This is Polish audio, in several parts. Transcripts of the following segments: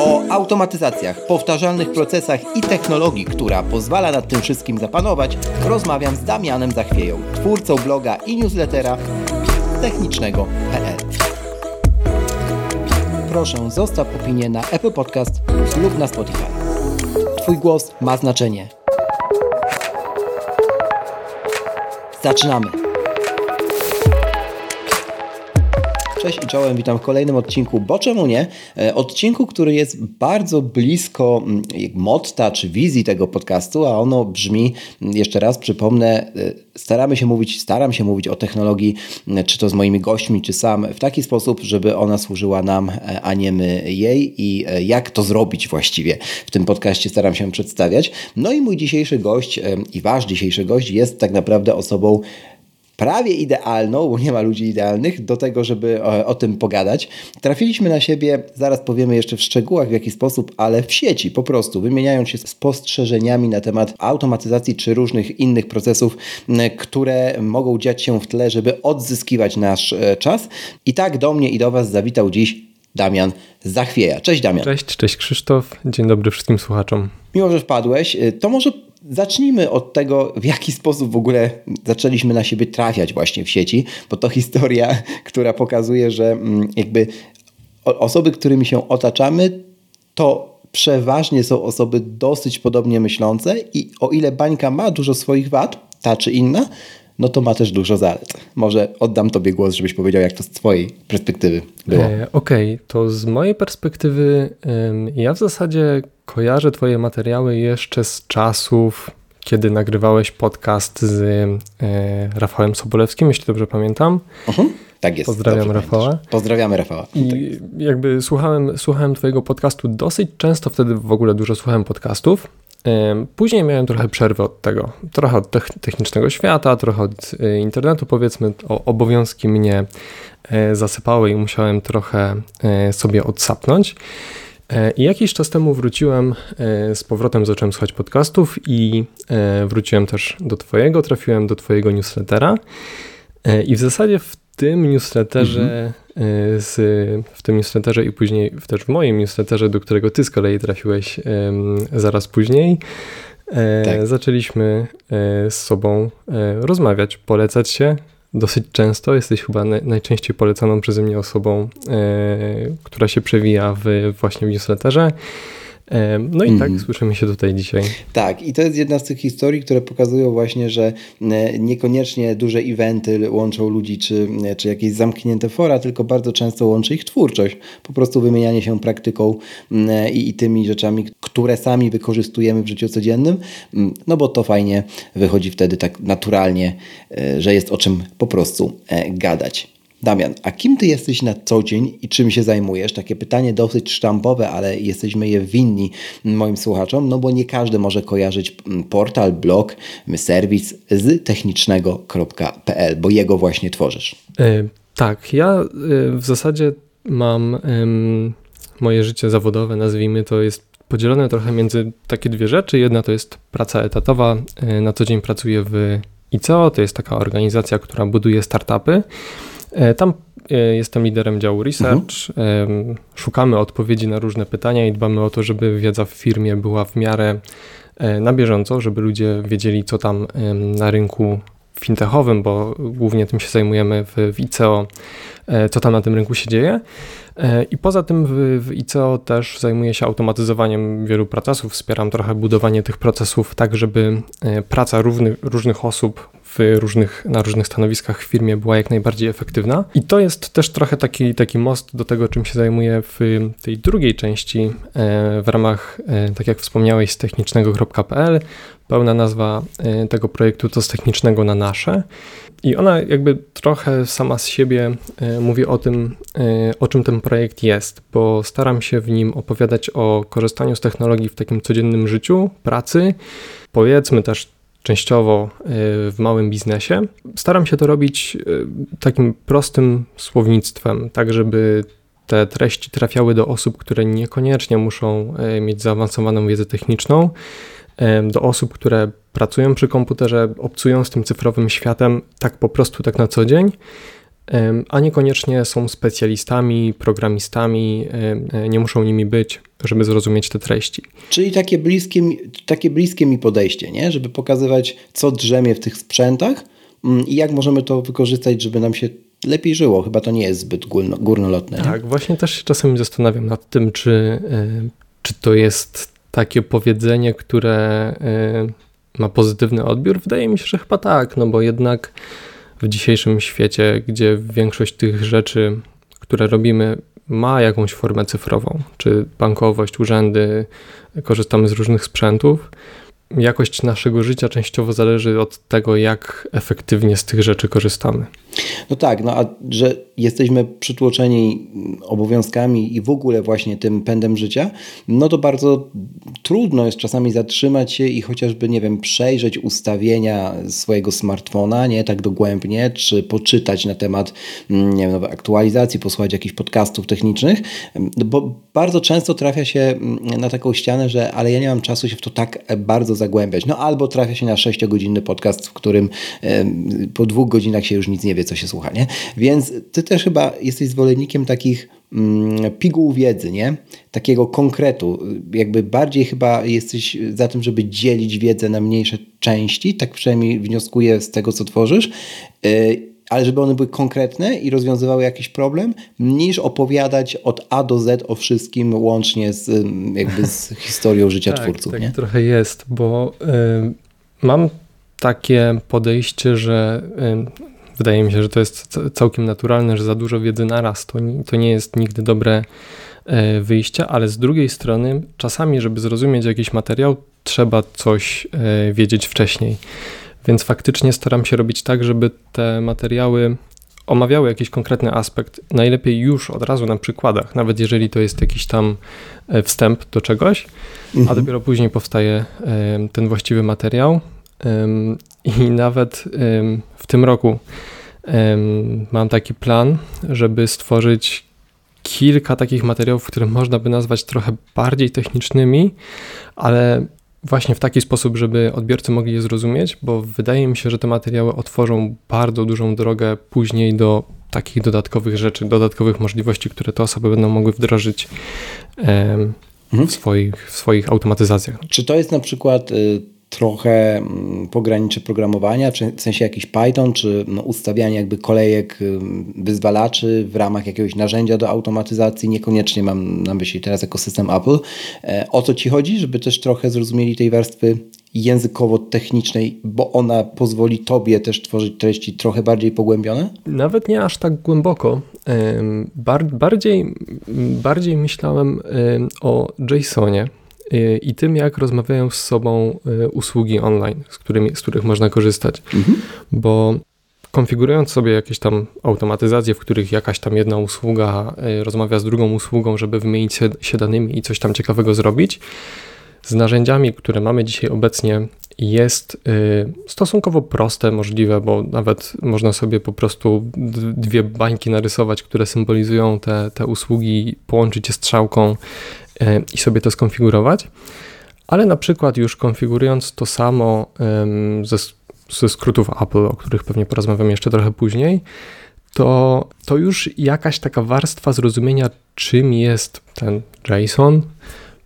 o automatyzacjach, powtarzalnych procesach i technologii, która pozwala nad tym wszystkim zapanować, rozmawiam z Damianem Zachwieją, twórcą bloga i newslettera technicznego.pl. Proszę, zostaw opinię na Apple Podcast lub na Spotify. Twój głos ma znaczenie. Zaczynamy! Cześć i czołem, witam w kolejnym odcinku, bo czemu nie? E, odcinku, który jest bardzo blisko mm, motta czy wizji tego podcastu, a ono brzmi, mm, jeszcze raz przypomnę, e, staramy się mówić, staram się mówić o technologii, mm, czy to z moimi gośćmi, czy sam, w taki sposób, żeby ona służyła nam, e, a nie my jej i jak to zrobić właściwie. W tym podcaście staram się przedstawiać. No i mój dzisiejszy gość i wasz dzisiejszy gość jest tak naprawdę osobą prawie idealną, bo nie ma ludzi idealnych, do tego, żeby o, o, tym pogadać. Trafiliśmy na siebie, zaraz powiemy jeszcze w szczegółach w jaki sposób, ale w sieci po prostu, wymieniając się spostrzeżeniami na temat automatyzacji czy różnych innych procesów, które mogą dziać się w tle, żeby odzyskiwać nasz e, czas. I tak do mnie i do Was zawitał dziś Damian Zachwieja. Cześć Damian. Cześć, cześć Krzysztof. Dzień dobry wszystkim słuchaczom. Miło, że wpadłeś. E, to może Zacznijmy od tego, w jaki sposób w ogóle zaczęliśmy na siebie trafiać właśnie w sieci, bo to historia, która pokazuje, że mm, jakby osoby, którymi się otaczamy, to przeważnie są osoby dosyć podobnie myślące i o ile bańka ma dużo swoich wad, ta czy inna, no to ma też dużo zalet. Może oddam Tobie głos, żebyś powiedział, jak to z Twojej perspektywy było. E, Okej, okay. to z mojej perspektywy ja w zasadzie kojarzę Twoje materiały jeszcze z czasów, kiedy nagrywałeś podcast z e, Rafałem Sobolewskim, jeśli dobrze pamiętam. Mhm. Tak jest. Pozdrawiam Rafała. Pamiętasz. Pozdrawiamy Rafała. I tak jakby słuchałem, słuchałem Twojego podcastu dosyć często, wtedy w ogóle dużo słuchałem podcastów. Później miałem trochę przerwy od tego, trochę od technicznego świata, trochę od e, internetu, powiedzmy, obowiązki mnie e, zasypały i musiałem trochę e, sobie odsapnąć. I jakiś czas temu wróciłem z powrotem, zacząłem słuchać podcastów i wróciłem też do Twojego, trafiłem do Twojego newslettera. I w zasadzie w tym newsletterze, mhm. z, w tym newsletterze i później też w moim newsletterze, do którego ty z kolei trafiłeś zaraz później, e, tak. zaczęliśmy e, z sobą e, rozmawiać, polecać się dosyć często. Jesteś chyba najczęściej polecaną przeze mnie osobą, która się przewija w, właśnie w newsletterze. No i mm. tak mhm. słyszymy się tutaj dzisiaj. Tak, i to jest jedna z tych historii, które pokazują właśnie, że e, niekoniecznie duże eventy łączą ludzi, czy, e, czy jakieś zamknięte fora, tylko bardzo często łączy ich twórczość. Po prostu wymienianie się praktyką e, i, i tymi rzeczami, które sami wykorzystujemy w życiu codziennym, no bo to fajnie wychodzi wtedy tak naturalnie, że jest o czym po prostu gadać. Damian, a kim ty jesteś na co dzień i czym się zajmujesz? Takie pytanie dosyć sztampowe, ale jesteśmy je winni moim słuchaczom, no bo nie każdy może kojarzyć portal, blog, serwis z technicznego.pl, bo jego właśnie tworzysz. E, tak, ja e, w zasadzie mam moje życie zawodowe, nazwijmy to, jest podzielone trochę między takie dwie rzeczy. Jedna to jest praca etatowa. E, na co dzień pracuję w ICO, to jest taka organizacja, która buduje startupy. E, tam e, jestem liderem działu research. Mhm. Szukamy odpowiedzi na różne pytania i dbamy o to, żeby wiedza w firmie była w miarę e, na bieżąco, żeby ludzie wiedzieli, co tam na rynku fintechowym, bo głównie tym się zajmujemy w, w ICO, co tam na tym rynku się dzieje. I poza tym w, w ICO też zajmuję się automatyzowaniem wielu procesów, wspieram trochę budowanie tych procesów tak, żeby praca równy, różnych osób w różnych, na różnych stanowiskach w firmie była jak najbardziej efektywna. I to jest też trochę taki, taki most do tego, czym się zajmuję w tej drugiej części e, w ramach, e, tak jak wspomniałeś, z technicznego.pl. Pełna nazwa e, tego projektu to z technicznego na nasze. I ona jakby trochę sama z siebie e, mówię o tym, e, o czym ten projekt jest, bo staram się w nim opowiadać o korzystaniu z technologii w takim codziennym życiu, pracy, powiedzmy też częściowo w małym biznesie. Staram się to robić takim prostym słownictwem, tak żeby te treści trafiały do osób, które niekoniecznie muszą mieć zaawansowaną wiedzę techniczną, do osób, które pracują przy komputerze, obcują z tym cyfrowym światem tak po prostu, tak na co dzień, a niekoniecznie są specjalistami, programistami, nie muszą nimi być, żeby zrozumieć te treści. Czyli takie bliskie, takie bliskie mi podejście, nie? żeby pokazywać, co drzemie w tych sprzętach mm, i jak możemy to wykorzystać, żeby nam się lepiej żyło. Chyba to nie jest zbyt górnolotne. Tak, nie? właśnie też się czasami zastanawiam nad tym, czy, e, czy to jest takie powiedzenie, które e, ma pozytywny odbiór? Wydaje mi się, że chyba tak, no bo jednak w dzisiejszym świecie, gdzie większość tych rzeczy, które robimy, ma jakąś formę cyfrową, czy bankowość, urzędy, korzystamy z różnych sprzętów, jakość naszego życia częściowo zależy od tego, jak efektywnie z tych rzeczy korzystamy. No tak, no a że jesteśmy przytłoczeni obowiązkami i w ogóle właśnie tym pędem życia, no to bardzo trudno jest czasami zatrzymać się i chociażby, nie wiem, przejrzeć ustawienia swojego smartfona, nie tak dogłębnie, czy poczytać na temat, mm, nie wiem, aktualizacji, posłuchać jakichś podcastów technicznych, bo bardzo często trafia się mm, na taką ścianę, że ale ja nie mam czasu się w to tak bardzo zagłębiać. No albo trafia się na 6-godzinny podcast, w którym po dwóch godzinach się już nic nie wie, co się słucha, nie? Więc ty też chyba jesteś zwolennikiem takich mm, piguł wiedzy, nie? Takiego konkretu. Jakby bardziej chyba jesteś za tym, żeby dzielić wiedzę na mniejsze części, tak przynajmniej wnioskuję z tego, co tworzysz, y, ale żeby one były konkretne i rozwiązywały jakiś problem, niż opowiadać od A do Z o wszystkim, łącznie z, jakby z historią życia tak, twórców. Tak, nie? trochę jest, bo y, mam takie podejście, że y, wydaje mi się, że to jest całkiem naturalne, że za dużo wiedzy naraz to, to nie jest nigdy dobre e, wyjście, ale z drugiej strony czasami, żeby zrozumieć jakiś materiał, trzeba coś e, wiedzieć wcześniej. Więc faktycznie staram się robić tak, żeby te materiały omawiały jakiś konkretny aspekt, najlepiej już od razu na przykładach, nawet jeżeli to jest jakiś tam e, wstęp do czegoś, mhm. a dopiero później powstaje ten właściwy materiał. I nawet w tym roku mam taki plan, żeby stworzyć kilka takich materiałów, które można by nazwać trochę bardziej technicznymi, ale właśnie w taki sposób, żeby odbiorcy mogli je zrozumieć, bo wydaje mi się, że te materiały otworzą bardzo dużą drogę później do takich dodatkowych rzeczy, dodatkowych możliwości, które te osoby będą mogły wdrożyć mhm. w, swoich, w swoich automatyzacjach. Czy to jest na przykład y, trochę mm, pograniczy programowania, w sensie jakiś Python, czy no, ustawianie jakby kolejek wyzwalaczy w ramach jakiegoś narzędzia do automatyzacji. Niekoniecznie mam na myśli teraz ekosystem Apple. E, o co Ci chodzi, żeby też trochę zrozumieli tej warstwy językowo-technicznej, bo ona pozwoli Tobie też tworzyć treści trochę bardziej pogłębione? Nawet nie aż tak głęboko. Bardziej, bardziej myślałem o JSONie, i tym, jak rozmawiają z sobą y, usługi online, z, którymi, z których można korzystać. Mhm. Bo konfigurując sobie jakieś tam automatyzacje, w których jakaś tam jedna usługa y, rozmawia z drugą usługą, żeby wymienić się, danymi i coś tam ciekawego zrobić, z narzędziami, które mamy dzisiaj obecnie, jest stosunkowo proste, możliwe, bo nawet można sobie po prostu dwie bańki narysować, które symbolizują te, te usługi, połączyć je strzałką i sobie to skonfigurować. Ale na przykład już konfigurując to samo ze, ze skrótów Apple, o których pewnie porozmawiam jeszcze trochę później, to, to już jakaś taka warstwa zrozumienia, czym jest ten JSON,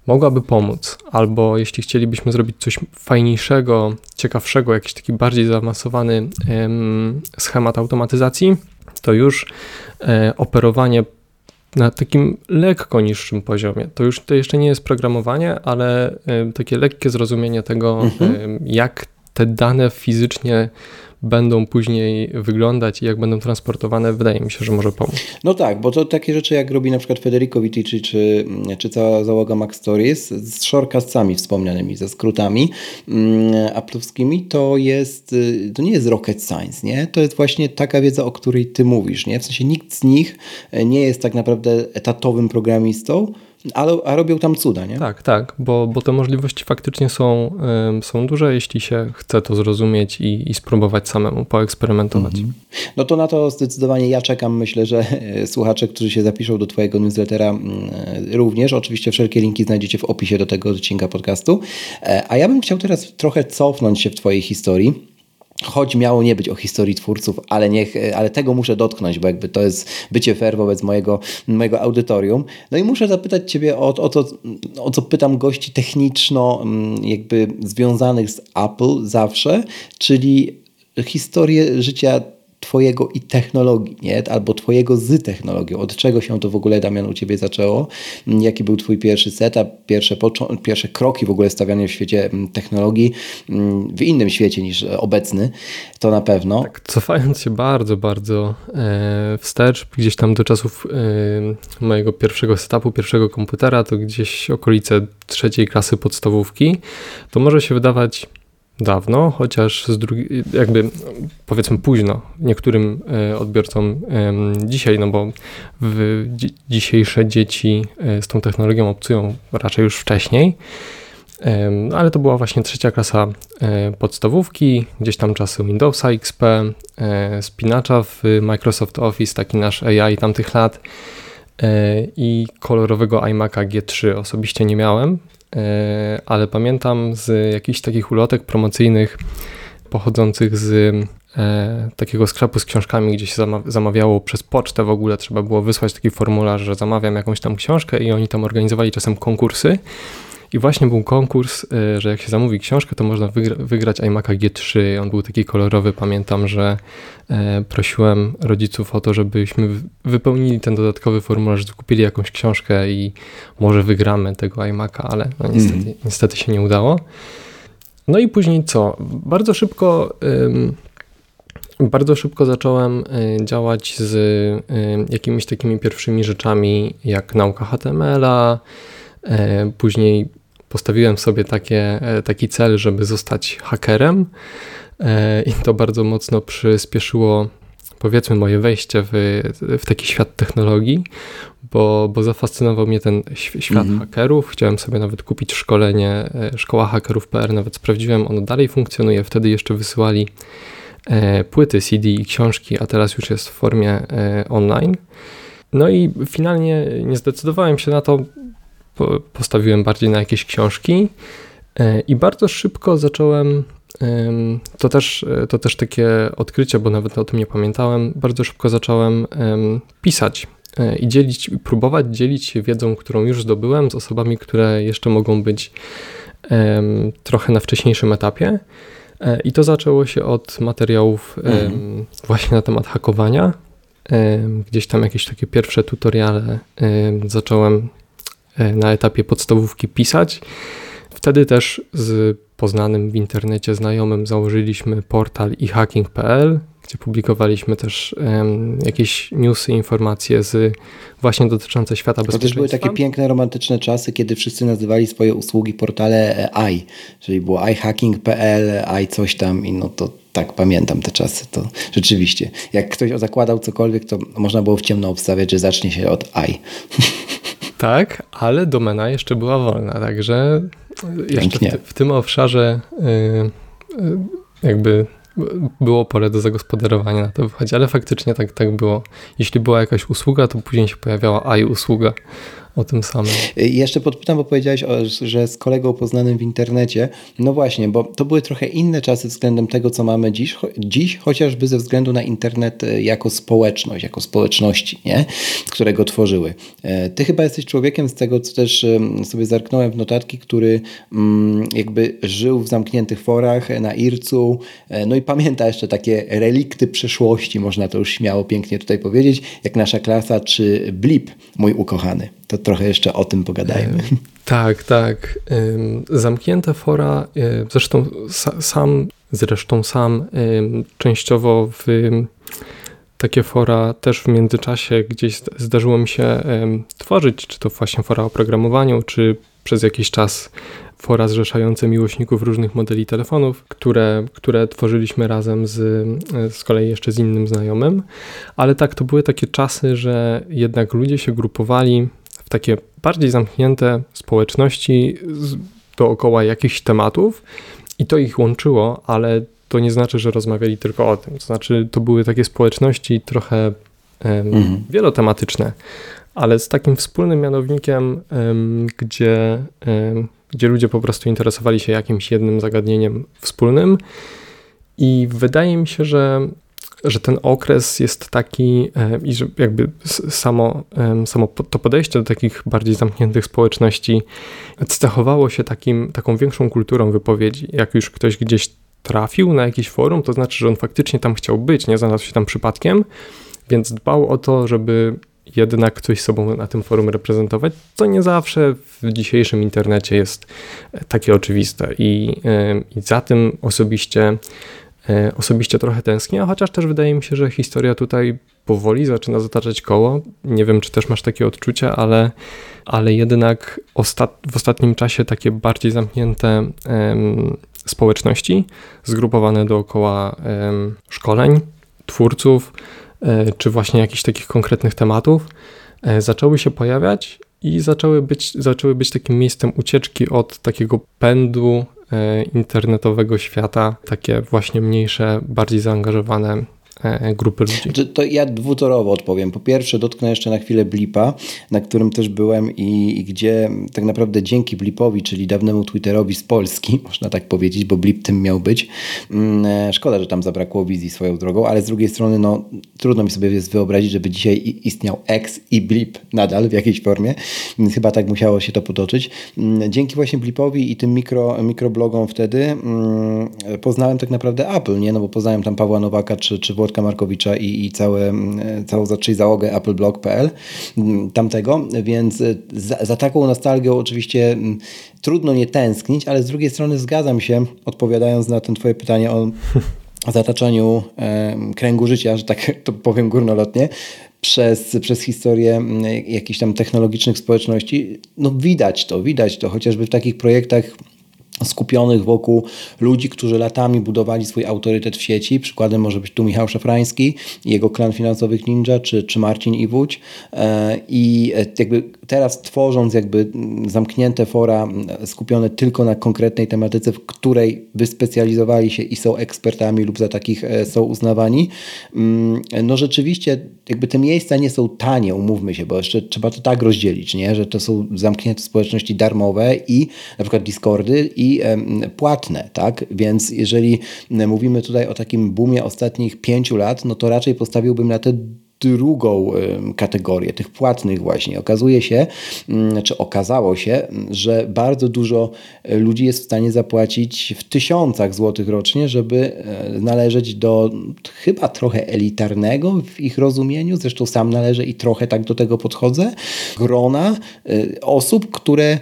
mogłaby pomóc. Albo jeśli chcielibyśmy zrobić coś fajniejszego, ciekawszego, jakiś taki bardziej zaawansowany schemat automatyzacji, to już e, operowanie na takim lekko niższym poziomie. To już to jeszcze nie jest programowanie, ale takie lekkie zrozumienie tego, mhm. jak te dane fizycznie będą później wyglądać i jak będą transportowane, wydaje mi się, że może pomóc. No tak, bo to takie rzeczy jak robi na przykład Federico Vitici czy, czy cała załoga Mac Stories z shortcastami wspomnianymi, ze skrótami mm, aplowskimi, to jest, y, to nie jest rocket science, nie? To jest właśnie taka wiedza, o której ty mówisz, nie? W sensie nikt z nich nie jest tak naprawdę etatowym programistą, ale, a robią tam cuda, nie? Tak, tak, bo, bo te możliwości faktycznie są, są duże, jeśli się chce to zrozumieć i, i spróbować samemu poeksperymentować. Mhm. No to na to zdecydowanie ja czekam. Myślę, że e, słuchacze, którzy się zapiszą do Twojego newslettera mm, e, również. Oczywiście wszelkie linki znajdziecie w opisie do tego odcinka podcastu. E, a ja bym chciał teraz trochę cofnąć się w Twojej historii Choć miało nie być o historii twórców, ale, niech, ale tego muszę dotknąć, bo jakby to jest bycie fair wobec mojego, mojego audytorium. No i muszę zapytać Ciebie o, o to, o co pytam gości techniczno, mm, jakby związanych z Apple zawsze, czyli historię życia Twojego i technologii, nie? albo Twojego z technologią. Od czego się to w ogóle, Damian, u Ciebie zaczęło? Jaki był Twój pierwszy setup, pierwsze, pierwsze kroki w ogóle stawiane w świecie mm, technologii, mm, w innym świecie niż obecny, to na pewno. Tak, cofając się bardzo, bardzo e, wstecz, gdzieś tam do czasów e, mojego pierwszego setupu, pierwszego komputera, to gdzieś okolice trzeciej klasy podstawówki, to może się wydawać dawno, chociaż z drugi, jakby powiedzmy późno niektórym e, odbiorcom dzisiaj, no bo dzisiejsze dzieci e, z tą technologią obcują raczej już wcześniej, ale to była właśnie trzecia klasa e, podstawówki, gdzieś tam czasy Windowsa XP, spinacza w Microsoft Office, taki nasz AI tamtych lat i kolorowego iMac'a G3 osobiście nie miałem, ale pamiętam z jakichś takich ulotek promocyjnych pochodzących z e, takiego sklepu z książkami, gdzie się zamawiało przez pocztę w ogóle, trzeba było wysłać taki formularz, że zamawiam jakąś tam książkę i oni tam organizowali czasem konkursy i właśnie był konkurs, y, że jak się zamówi książkę, to można wygra wygrać iMac'a G3. On był taki kolorowy. Pamiętam, że e, prosiłem rodziców o to, żebyśmy wypełnili ten dodatkowy formularz, kupili jakąś książkę i może wygramy tego iMac'a, ale no niestety, mm. niestety się nie udało. No i później co? Bardzo szybko. Bardzo szybko zacząłem y, działać z y, jakimiś takimi pierwszymi rzeczami, jak nauka HTML-a, e, później postawiłem sobie takie, e, taki cel, żeby zostać hakerem e, i to bardzo mocno przyspieszyło powiedzmy moje wejście w, w taki świat technologii, bo, bo zafascynował mnie ten świat mhm. hakerów. Chciałem sobie nawet kupić szkolenie e, szkoła hakerów.pl, nawet sprawdziłem, ono dalej funkcjonuje. Wtedy jeszcze wysyłali płyty CD i książki, a teraz już jest w formie online. No i finalnie nie zdecydowałem się na to, postawiłem bardziej na jakieś książki e, i bardzo szybko zacząłem. To też, e, to też takie odkrycie, bo nawet o tym nie pamiętałem. Bardzo szybko zacząłem pisać e, i dzielić, próbować dzielić się wiedzą, którą już zdobyłem z osobami, które jeszcze mogą być trochę na wcześniejszym etapie. I to zaczęło się od materiałów mhm. właśnie na temat hakowania. Gdzieś tam jakieś takie pierwsze tutoriale zacząłem na etapie podstawówki pisać. Wtedy też z poznanym w internecie znajomym założyliśmy portal ihacking.pl, gdzie publikowaliśmy też um, jakieś newsy, informacje z właśnie dotyczące świata bezpieczeństwa. To też były takie piękne, romantyczne czasy, kiedy wszyscy nazywali swoje usługi portale i, czyli było ihacking.pl, i coś tam i no to tak pamiętam te czasy, to rzeczywiście. Jak ktoś zakładał cokolwiek, to można było w ciemno obstawiać, że zacznie się od i. Tak, ale domena jeszcze była wolna, także jeszcze w, w, tym obszarze yy, yy, jakby było pole do zagospodarowania na to wychodzi, ale faktycznie tak, tak było. Jeśli była jakaś usługa, to później się pojawiała AI usługa o tym samym. Y, jeszcze podpytam, bo powiedziałeś, że z kolegą poznanym w internecie. No właśnie, bo to były trochę inne czasy względem tego, co mamy dziś, dziś chociażby ze względu na internet y, jako społeczność, jako społeczności, nie? które go tworzyły. Y, ty chyba jesteś człowiekiem z tego, co też sobie zerknąłem w notatki, który mm, jakby żył w zamkniętych forach na Ircu, no i pamięta jeszcze takie relikty przeszłości, można to już śmiało, pięknie tutaj powiedzieć, jak nasza klasa czy Blip, mój ukochany. To trochę jeszcze o tym pogadajmy. Tak, tak. Zamknięte fora, zresztą sam, zresztą sam częściowo w takie fora też w międzyczasie gdzieś zdarzyło mi się tworzyć, czy to właśnie fora o programowaniu, czy przez jakiś czas fora zrzeszające miłośników różnych modeli telefonów, które, które tworzyliśmy razem z, z kolei jeszcze z innym znajomym. Ale tak, to były takie czasy, że jednak ludzie się grupowali w takie bardziej zamknięte społeczności dookoła jakichś tematów i to ich łączyło, ale to nie znaczy, że rozmawiali tylko o tym. To znaczy, to były takie społeczności trochę mhm. wielotematyczne, ale z takim wspólnym mianownikiem, gdzie, gdzie ludzie po prostu interesowali się jakimś jednym zagadnieniem wspólnym. I wydaje mi się, że, że ten okres jest taki, i że jakby samo, samo to podejście do takich bardziej zamkniętych społeczności cechowało się takim, taką większą kulturą wypowiedzi. Jak już ktoś gdzieś trafił na jakieś forum, to znaczy, że on faktycznie tam chciał być, nie znalazł się tam przypadkiem, więc dbał o to, żeby jednak coś sobą na tym forum reprezentować, co nie zawsze w dzisiejszym internecie jest e, takie oczywiste i, e, i za tym osobiście, e, osobiście trochę tęsknię, chociaż też wydaje mi się, że historia tutaj powoli zaczyna zataczać koło. Nie wiem, czy też masz takie odczucia, ale, ale jednak ostat, w ostatnim czasie takie bardziej zamknięte społeczności zgrupowane dookoła szkoleń, twórców, e, czy właśnie jakichś takich konkretnych tematów, e, zaczęły się pojawiać i zaczęły być, zaczęły być takim miejscem ucieczki od takiego pędu e, internetowego świata, takie właśnie mniejsze, bardziej zaangażowane E, grupy ludzi? Znaczy, to ja dwutorowo odpowiem. Po pierwsze, dotknę jeszcze na chwilę Blipa, na którym też byłem i, i, gdzie tak naprawdę dzięki Blipowi, czyli dawnemu Twitterowi z Polski, można tak powiedzieć, bo Blip tym miał być. Mm, e, szkoda, że tam zabrakło wizji swoją drogą, ale z drugiej strony, no, trudno mi sobie jest wyobrazić, żeby dzisiaj istniał X i Blip nadal w jakiejś formie. Chyba tak musiało się to potoczyć. Mm, dzięki właśnie Blipowi i tym mikro, mikroblogom wtedy mm, poznałem tak naprawdę Apple, nie? No bo poznałem tam Pawła Nowaka czy, czy Włodka Markowicza i, i całe, całą czyli załogę appleblog.pl tamtego, więc za, za taką nostalgią oczywiście trudno nie tęsknić, ale z drugiej strony zgadzam się, odpowiadając na to twoje pytanie o zataczaniu e, kręgu życia, że tak to powiem górnolotnie, przez, przez historię jakichś tam technologicznych społeczności, no widać to, widać to, chociażby w takich projektach skupionych wokół ludzi, którzy latami budowali swój autorytet w sieci. Przykładem może być tu Michał Szafrański jego klan finansowych Ninja, czy, czy Marcin Iwódź. E, I e, jakby teraz tworząc jakby zamknięte fora skupione tylko na konkretnej tematyce, w której wyspecjalizowali się i są ekspertami lub za takich e, są uznawani, mm, no rzeczywiście jakby te miejsca nie są tanie, umówmy się, bo jeszcze trzeba to tak rozdzielić, nie? że to są zamknięte społeczności darmowe i na przykład Discordy i płatne, tak? Więc jeżeli mówimy tutaj o takim boomie ostatnich pięciu lat, no to raczej postawiłbym na te drugą kategorię, tych płatnych właśnie. Okazuje się, mm, czy okazało się, że bardzo dużo e, ludzi jest w stanie zapłacić w tysiącach złotych rocznie, żeby e, należeć do chyba trochę elitarnego w ich rozumieniu, zresztą sam należę i trochę tak do tego podchodzę, grona e, osób, które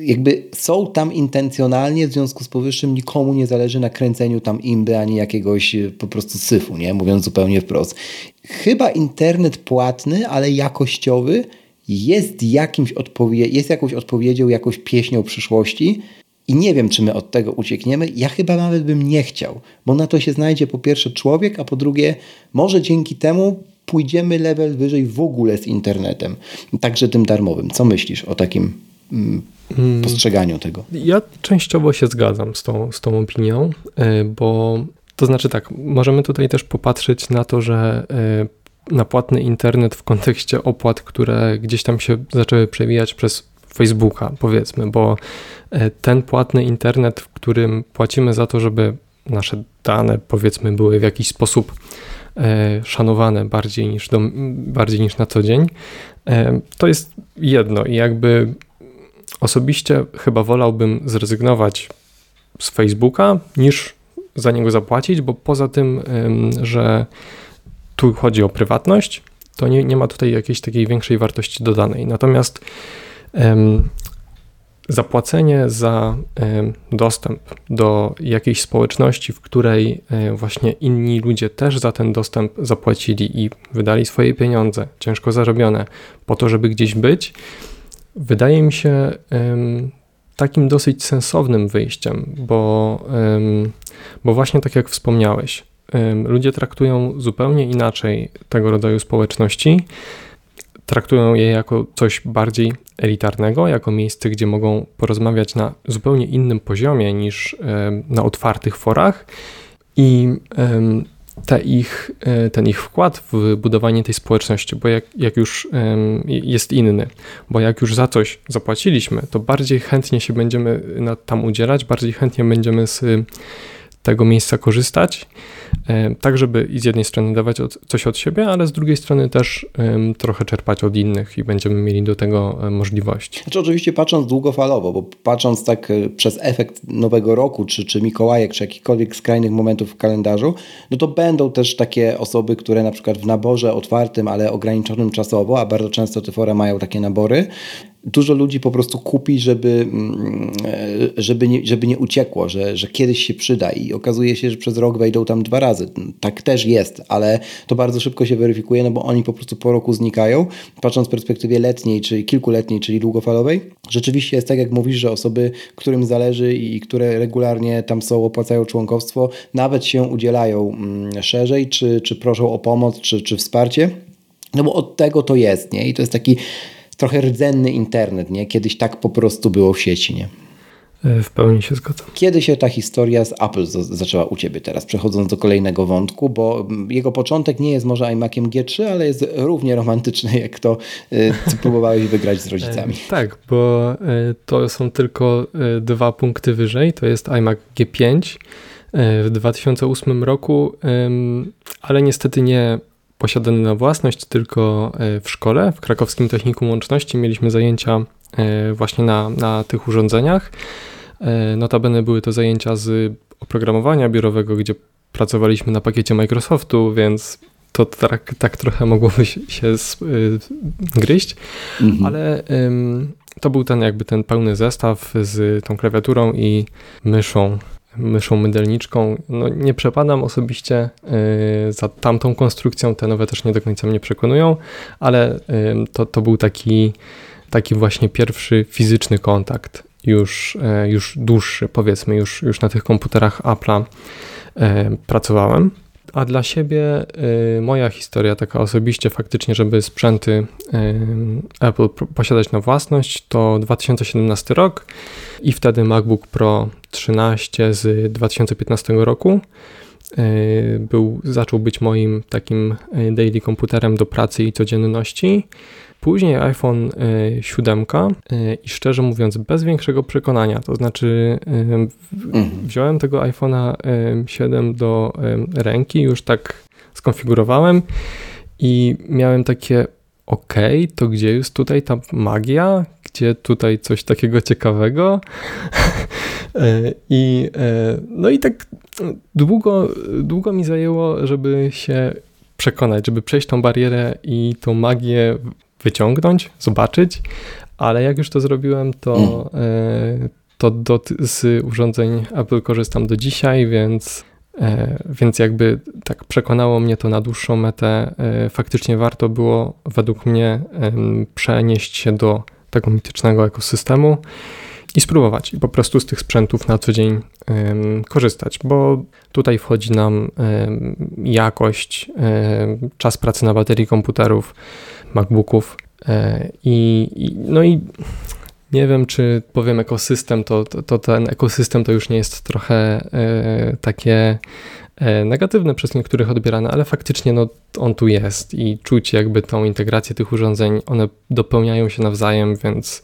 jakby są tam intencjonalnie, w związku z powyższym nikomu nie zależy na kręceniu tam imby ani jakiegoś e, po prostu syfu, nie? mówiąc zupełnie wprost. Chyba internet płatny, ale jakościowy jest, jakimś odpowie- jest jakąś odpowiedzią, jakąś pieśnią przyszłości, i nie wiem, czy my od tego uciekniemy. Ja chyba nawet bym nie chciał, bo na to się znajdzie po pierwsze człowiek, a po drugie, może dzięki temu pójdziemy level wyżej w ogóle z internetem, także tym darmowym. Co myślisz o takim. Postrzeganiu tego. Ja częściowo się zgadzam z tą, z tą opinią, e, bo to znaczy tak, możemy tutaj też popatrzeć na to, że e, na płatny internet w kontekście opłat, które gdzieś tam się zaczęły przewijać przez Facebooka, powiedzmy, bo e, ten płatny internet, w którym płacimy za to, żeby nasze dane, powiedzmy, były w jakiś sposób szanowane bardziej niż, do, bardziej niż na co dzień, to jest jedno i jakby Osobiście chyba wolałbym zrezygnować z Facebooka niż za niego zapłacić, bo poza tym, że tu chodzi o prywatność, to nie, nie ma tutaj jakiejś takiej większej wartości dodanej. Natomiast zapłacenie za dostęp do jakiejś społeczności, w której e, właśnie inni ludzie też za ten dostęp zapłacili i wydali swoje pieniądze, ciężko zarobione, po to, żeby gdzieś być, wydaje mi się takim dosyć sensownym wyjściem, bo, bo właśnie tak jak wspomniałeś, ludzie traktują zupełnie inaczej tego rodzaju społeczności traktują je jako coś bardziej elitarnego, jako miejsce, gdzie mogą porozmawiać na zupełnie innym poziomie niż na otwartych forach i te ich, e, ten ich wkład w budowanie tej społeczności, bo jak, jak już jest inny, bo jak już za coś zapłaciliśmy, to bardziej chętnie się będziemy tam udzielać, bardziej chętnie będziemy z tego miejsca korzystać, e, tak żeby z jednej strony dawać coś od siebie, ale z drugiej strony też trochę czerpać od innych i będziemy mieli do tego e, możliwości. Znaczy oczywiście patrząc długofalowo, bo patrząc tak e, przez efekt nowego roku, czy, czy Mikołajek, czy jakichkolwiek skrajnych momentów w kalendarzu, no to będą też takie osoby, które na przykład w naborze otwartym, ale ograniczonym czasowo, a bardzo często te fora mają takie nabory, dużo ludzi po prostu kupi, żeby, mm, żeby, nie, żeby nie uciekło, że, że kiedyś się przyda i okazuje się, że przez rok wejdą tam dwa razy. Tak też jest, ale to bardzo szybko się weryfikuje, no bo oni po prostu po roku znikają. Patrząc w perspektywie letniej, czy kilkuletniej, czyli długofalowej, rzeczywiście jest tak, jak mówisz, że osoby, którym zależy i które regularnie tam są, opłacają członkowstwo, nawet się udzielają mm, szerzej, czy, czy proszą o pomoc, czy, czy wsparcie. No bo od tego to jest, nie? I to jest taki trochę rdzenny internet, nie? Kiedyś tak po prostu było w sieci, nie? E, w pełni się zgadzam. Kiedy się ta historia z Apple zaczęła u Ciebie teraz, przechodząc do kolejnego wątku, bo jego początek nie jest może iMaciem G3, ale jest równie romantyczny jak to, e, co próbowałeś wygrać z rodzicami. E, tak, bo to są tylko dwa punkty wyżej, to jest iMac G5 w 2008 roku, ale niestety nie posiadany na własność, tylko e, w szkole, w Krakowskim Technikum Łączności mieliśmy zajęcia e, właśnie na, na tych urządzeniach. E, notabene były to zajęcia z oprogramowania biurowego, gdzie pracowaliśmy na pakiecie Microsoftu, więc to tak, tak trochę mogłoby się, się gryźć, mhm. ale to był ten jakby ten pełny zestaw z tą klawiaturą i myszą myszą mydelniczką. No, nie przepadam osobiście y, za tamtą konstrukcją, te nowe też nie do końca mnie przekonują, ale y, to, to był taki, taki właśnie pierwszy fizyczny kontakt, już, y, już dłuższy, powiedzmy, już, już na tych komputerach Apple'a pracowałem. A dla siebie y, moja historia, taka osobiście faktycznie, żeby sprzęty y, Apple posiadać na własność, to 2017 rok i wtedy MacBook Pro 13 z 2015 roku. Y, był, zaczął być moim takim daily komputerem do pracy i codzienności. Później iPhone 7 e, e, i szczerze mówiąc bez większego przekonania, to znaczy mhm. wziąłem tego iPhone'a 7 do ręki, już tak skonfigurowałem i miałem takie ok, to gdzie jest tutaj ta magia? Gdzie tutaj coś takiego ciekawego? E, I no i tak długo, długo mi zajęło, żeby się przekonać, żeby przejść tą barierę i tą magię wyciągnąć, zobaczyć, ale jak już to zrobiłem, to, mm. to do, z urządzeń Apple korzystam do dzisiaj, więc, e, więc jakby tak przekonało mnie to na dłuższą metę. E, faktycznie warto było według mnie przenieść się do tego mitycznego ekosystemu i spróbować i po prostu z tych sprzętów na co dzień korzystać, bo tutaj wchodzi nam jakość, czas pracy na baterii komputerów, MacBooków e, i, i no i nie wiem, czy powiem ekosystem, to, to, to, ten ekosystem to już nie jest trochę e, takie negatywne przez niektórych odbierane, ale faktycznie no, on tu jest i czuć jakby tą integrację tych urządzeń, one dopełniają się nawzajem, więc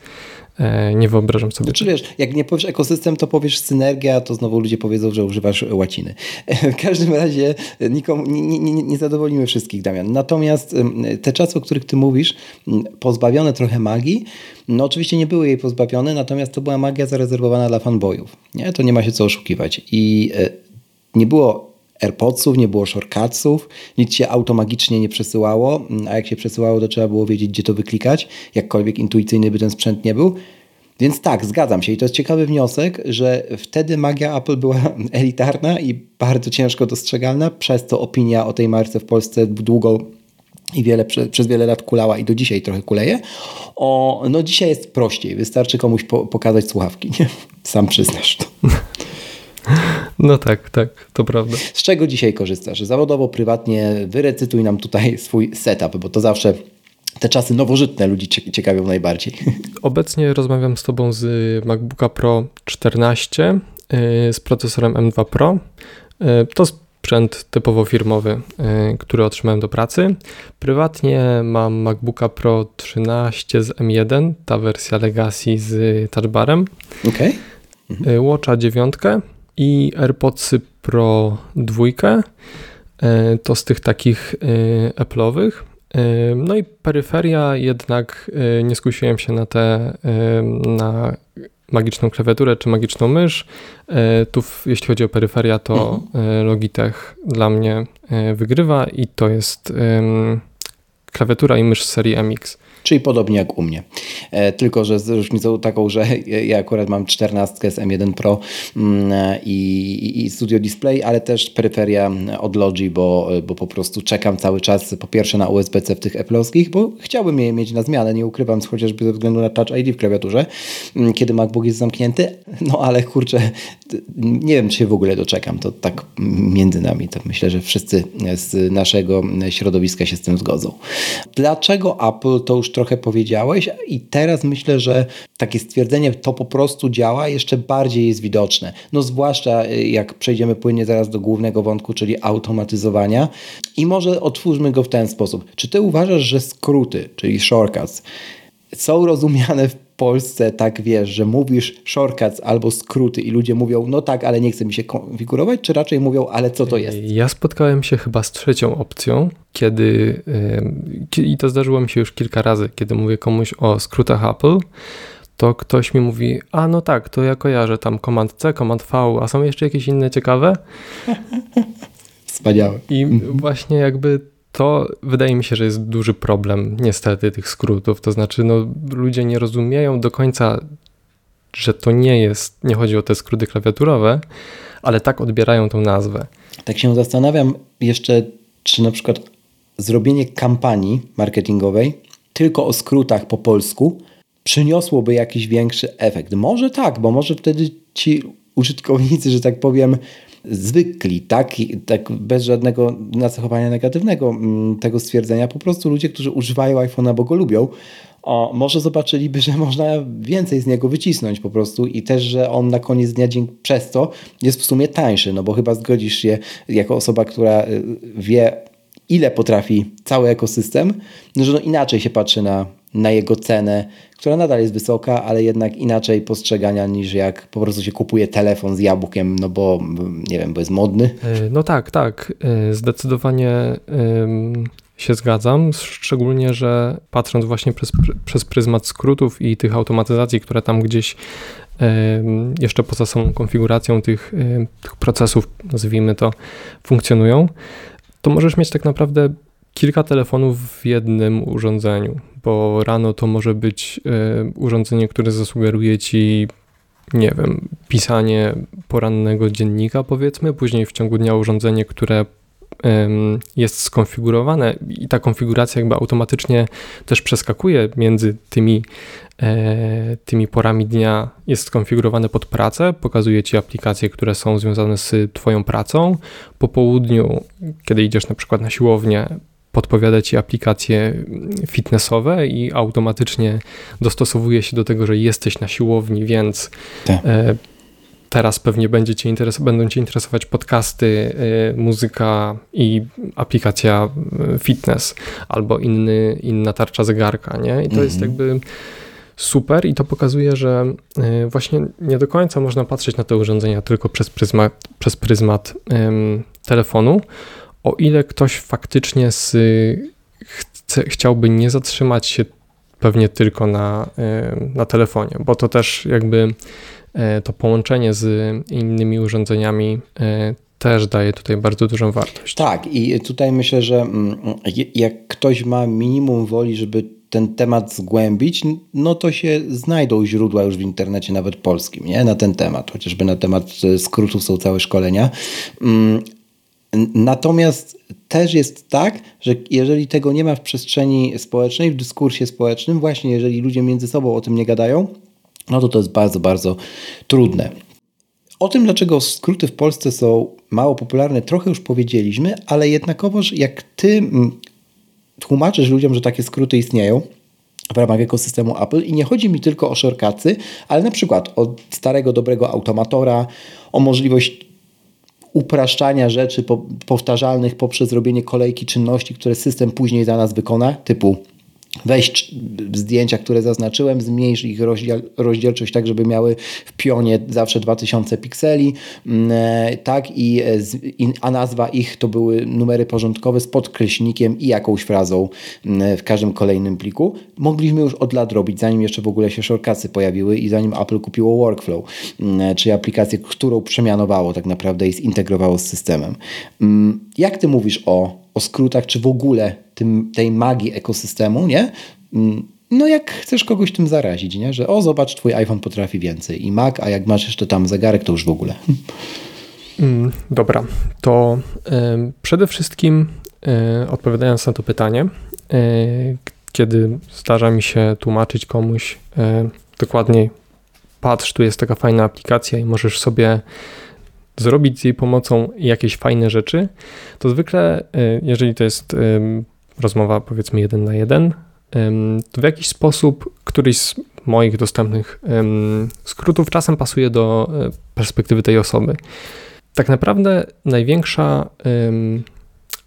E, nie wyobrażam sobie. Znaczy wiesz, jak nie powiesz ekosystem, to powiesz synergia, to znowu ludzie powiedzą, że używasz łaciny. W każdym razie nikomu, nie, nie, nie zadowolimy wszystkich, Damian. Natomiast te czasy, o których ty mówisz, pozbawione trochę magii, no oczywiście nie były jej pozbawione, natomiast to była magia zarezerwowana dla fanboyów. Nie? To nie ma się co oszukiwać. I e, nie było AirPodsów, nie było shortcutsów, nic się automagicznie nie przesyłało, a jak się przesyłało, to trzeba było wiedzieć, gdzie to wyklikać, jakkolwiek intuicyjny by ten sprzęt nie był. Więc tak, zgadzam się i to jest ciekawy wniosek, że wtedy magia Apple była elitarna i bardzo ciężko dostrzegalna, przez to opinia o tej marce w Polsce długo i wiele, przez wiele lat kulała i do dzisiaj trochę kuleje. O, no dzisiaj jest prościej, wystarczy komuś po, pokazać słuchawki, nie? Sam przyznasz to. No tak, tak, to prawda. Z czego dzisiaj korzystasz? Zawodowo, prywatnie? Wyrecytuj nam tutaj swój setup, bo to zawsze te czasy nowożytne ludzi ciekawią najbardziej. Obecnie rozmawiam z Tobą z MacBooka Pro 14 y, z procesorem M2 Pro. Y, to sprzęt typowo firmowy, y, który otrzymałem do pracy. Prywatnie mam MacBooka Pro 13 z M1, ta wersja Legacy z touchbarem. Okay. Mhm. Watcha 9 i AirPodsy Pro 2. To z tych takich Apple'owych. No i peryferia jednak nie skusiłem się na te na magiczną klawiaturę czy magiczną mysz. Tu jeśli chodzi o peryferia, to mhm. Logitech dla mnie wygrywa i to jest klawiatura i mysz z serii MX. Czyli podobnie jak u mnie. E, tylko, że z różnicą taką, że ja akurat mam 14 z M1 Pro mm, i, i Studio Display, ale też peryferia od Logi, bo, bo po prostu czekam cały czas po pierwsze na USB-C w tych Apple'owskich, bo chciałbym je mieć na zmianę, nie ukrywam, chociażby ze względu na Touch ID w klawiaturze, mm, kiedy MacBook jest zamknięty. No ale kurczę, nie wiem, czy się w ogóle doczekam. To tak między nami. To myślę, że wszyscy z naszego środowiska się z tym zgodzą. Dlaczego Apple to już trochę powiedziałeś i teraz myślę, że takie stwierdzenie to po prostu działa jeszcze bardziej jest widoczne. No zwłaszcza y, jak przejdziemy płynnie zaraz do głównego wątku, czyli automatyzowania i może otwórzmy go w ten sposób. Czy ty uważasz, że skróty, czyli shortcuts są rozumiane w Polsce tak wiesz, że mówisz shortcuts albo skróty i ludzie mówią, no tak, ale nie chce mi się konfigurować, czy raczej mówią, ale co to jest? Ja spotkałem się chyba z trzecią opcją, kiedy, i to zdarzyło mi się już kilka razy, kiedy mówię komuś o skrótach Apple, to ktoś mi mówi, a no tak, to ja kojarzę tam Command C, Command V, a są jeszcze jakieś inne ciekawe? Wspaniałe. I właśnie jakby to wydaje mi się, że jest duży problem niestety tych skrótów. To znaczy, no, ludzie nie rozumieją do końca, że to nie jest, nie chodzi o te skróty klawiaturowe, ale tak odbierają tą nazwę. Tak się zastanawiam jeszcze, czy na przykład zrobienie kampanii marketingowej tylko o skrótach po polsku przyniosłoby jakiś większy efekt. Może tak, bo może wtedy ci użytkownicy, że tak powiem, zwykli, tak, tak bez żadnego nacechowania negatywnego mm, tego stwierdzenia, po prostu ludzie, którzy używają iPhone'a, bo go lubią, o, może zobaczyliby, że można więcej z niego wycisnąć po prostu i też, że on na koniec dnia dzięki przez to jest w sumie tańszy, no bo chyba zgodzisz się jako osoba, która y, wie ile potrafi cały ekosystem, no, że no inaczej się patrzy na, na jego cenę, która nadal jest wysoka, ale jednak inaczej postrzegania niż jak po prostu się kupuje telefon z jabłkiem, no bo nie wiem, bo jest modny. E, no tak, tak. E, zdecydowanie się zgadzam, szczególnie, że patrząc właśnie przez, przez pryzmat skrótów i tych automatyzacji, które tam gdzieś jeszcze poza samą konfiguracją tych, tych procesów, nazwijmy to, funkcjonują, to możesz mieć tak naprawdę kilka telefonów w jednym urządzeniu, bo rano to może być y, urządzenie, które zasugeruje ci, nie wiem, pisanie porannego dziennika, powiedzmy, później w ciągu dnia urządzenie, które jest skonfigurowane i ta konfiguracja jakby automatycznie też przeskakuje między tymi, e, tymi porami dnia, jest skonfigurowane pod pracę, pokazuje Ci aplikacje, które są związane z Twoją pracą. Po południu, kiedy idziesz na przykład na siłownię, podpowiada Ci aplikacje fitnessowe i automatycznie dostosowuje się do tego, że jesteś na siłowni, więc tak. E, teraz pewnie będzie cię będą Cię interesować podcasty, y, muzyka i aplikacja y, fitness albo inny, inna tarcza zegarka, nie? I to mhm. jest jakby super i to pokazuje, że właśnie nie do końca można patrzeć na te urządzenia tylko przez pryzmat, przez pryzmat telefonu, o ile ktoś faktycznie z, chce, chciałby nie zatrzymać się pewnie tylko na, na telefonie, bo to też jakby E, to połączenie z innymi urządzeniami e, też daje tutaj bardzo dużą wartość. Tak, i tutaj myślę, że mm, jak ktoś ma minimum woli, żeby ten temat zgłębić, no to się znajdą źródła już w internecie, nawet polskim, nie? na ten temat. Chociażby na temat e, skrótów są całe szkolenia. Natomiast też jest tak, że jeżeli tego nie ma w przestrzeni społecznej, w dyskursie społecznym, właśnie jeżeli ludzie między sobą o tym nie gadają, no to to jest bardzo, bardzo trudne. O tym, dlaczego skróty w Polsce są mało popularne, trochę już powiedzieliśmy, ale jednakowoż jak ty mm, tłumaczysz ludziom, że takie skróty istnieją, w ramach ekosystemu Apple i nie chodzi mi tylko o shortcutsy, ale na przykład o starego, dobrego automatora, o możliwość upraszczania rzeczy powtarzalnych poprzez robienie kolejki czynności, które system później za nas wykona, typu Weź zdjęcia, które zaznaczyłem, zmniejsz ich rozdziel, rozdzielczość tak, żeby miały w pionie zawsze 2000 pikseli, mm, e, tak, i, e, a nazwa ich to były numery porządkowe z podkreślnikiem i jakąś frazą mm, w każdym kolejnym pliku. Mogliśmy już od lat robić, zanim jeszcze w ogóle się shortcutsy pojawiły i zanim Apple kupiło Workflow, mm, e, czyli aplikację, którą przemianowało tak naprawdę i zintegrowało z systemem. Jak ty mówisz o o skrótach, czy w ogóle tym, tej magii ekosystemu, nie? Mm, no jak chcesz kogoś tym zarazić, nie? Że o, zobacz, twój iPhone potrafi więcej i Mac, a jak masz jeszcze tam zegarek, to już w ogóle. Mm, dobra, to y, przede wszystkim y, odpowiadając na to pytanie, y, kiedy zdarza mi się tłumaczyć komuś dokładniej, patrz, tu jest taka fajna aplikacja i możesz sobie zrobić z jej pomocą jakieś fajne rzeczy, to zwykle, e, jeżeli to jest rozmowa powiedzmy jeden na jeden, to w jakiś sposób któryś z moich dostępnych skrótów czasem pasuje do e, perspektywy tej osoby. Tak naprawdę największa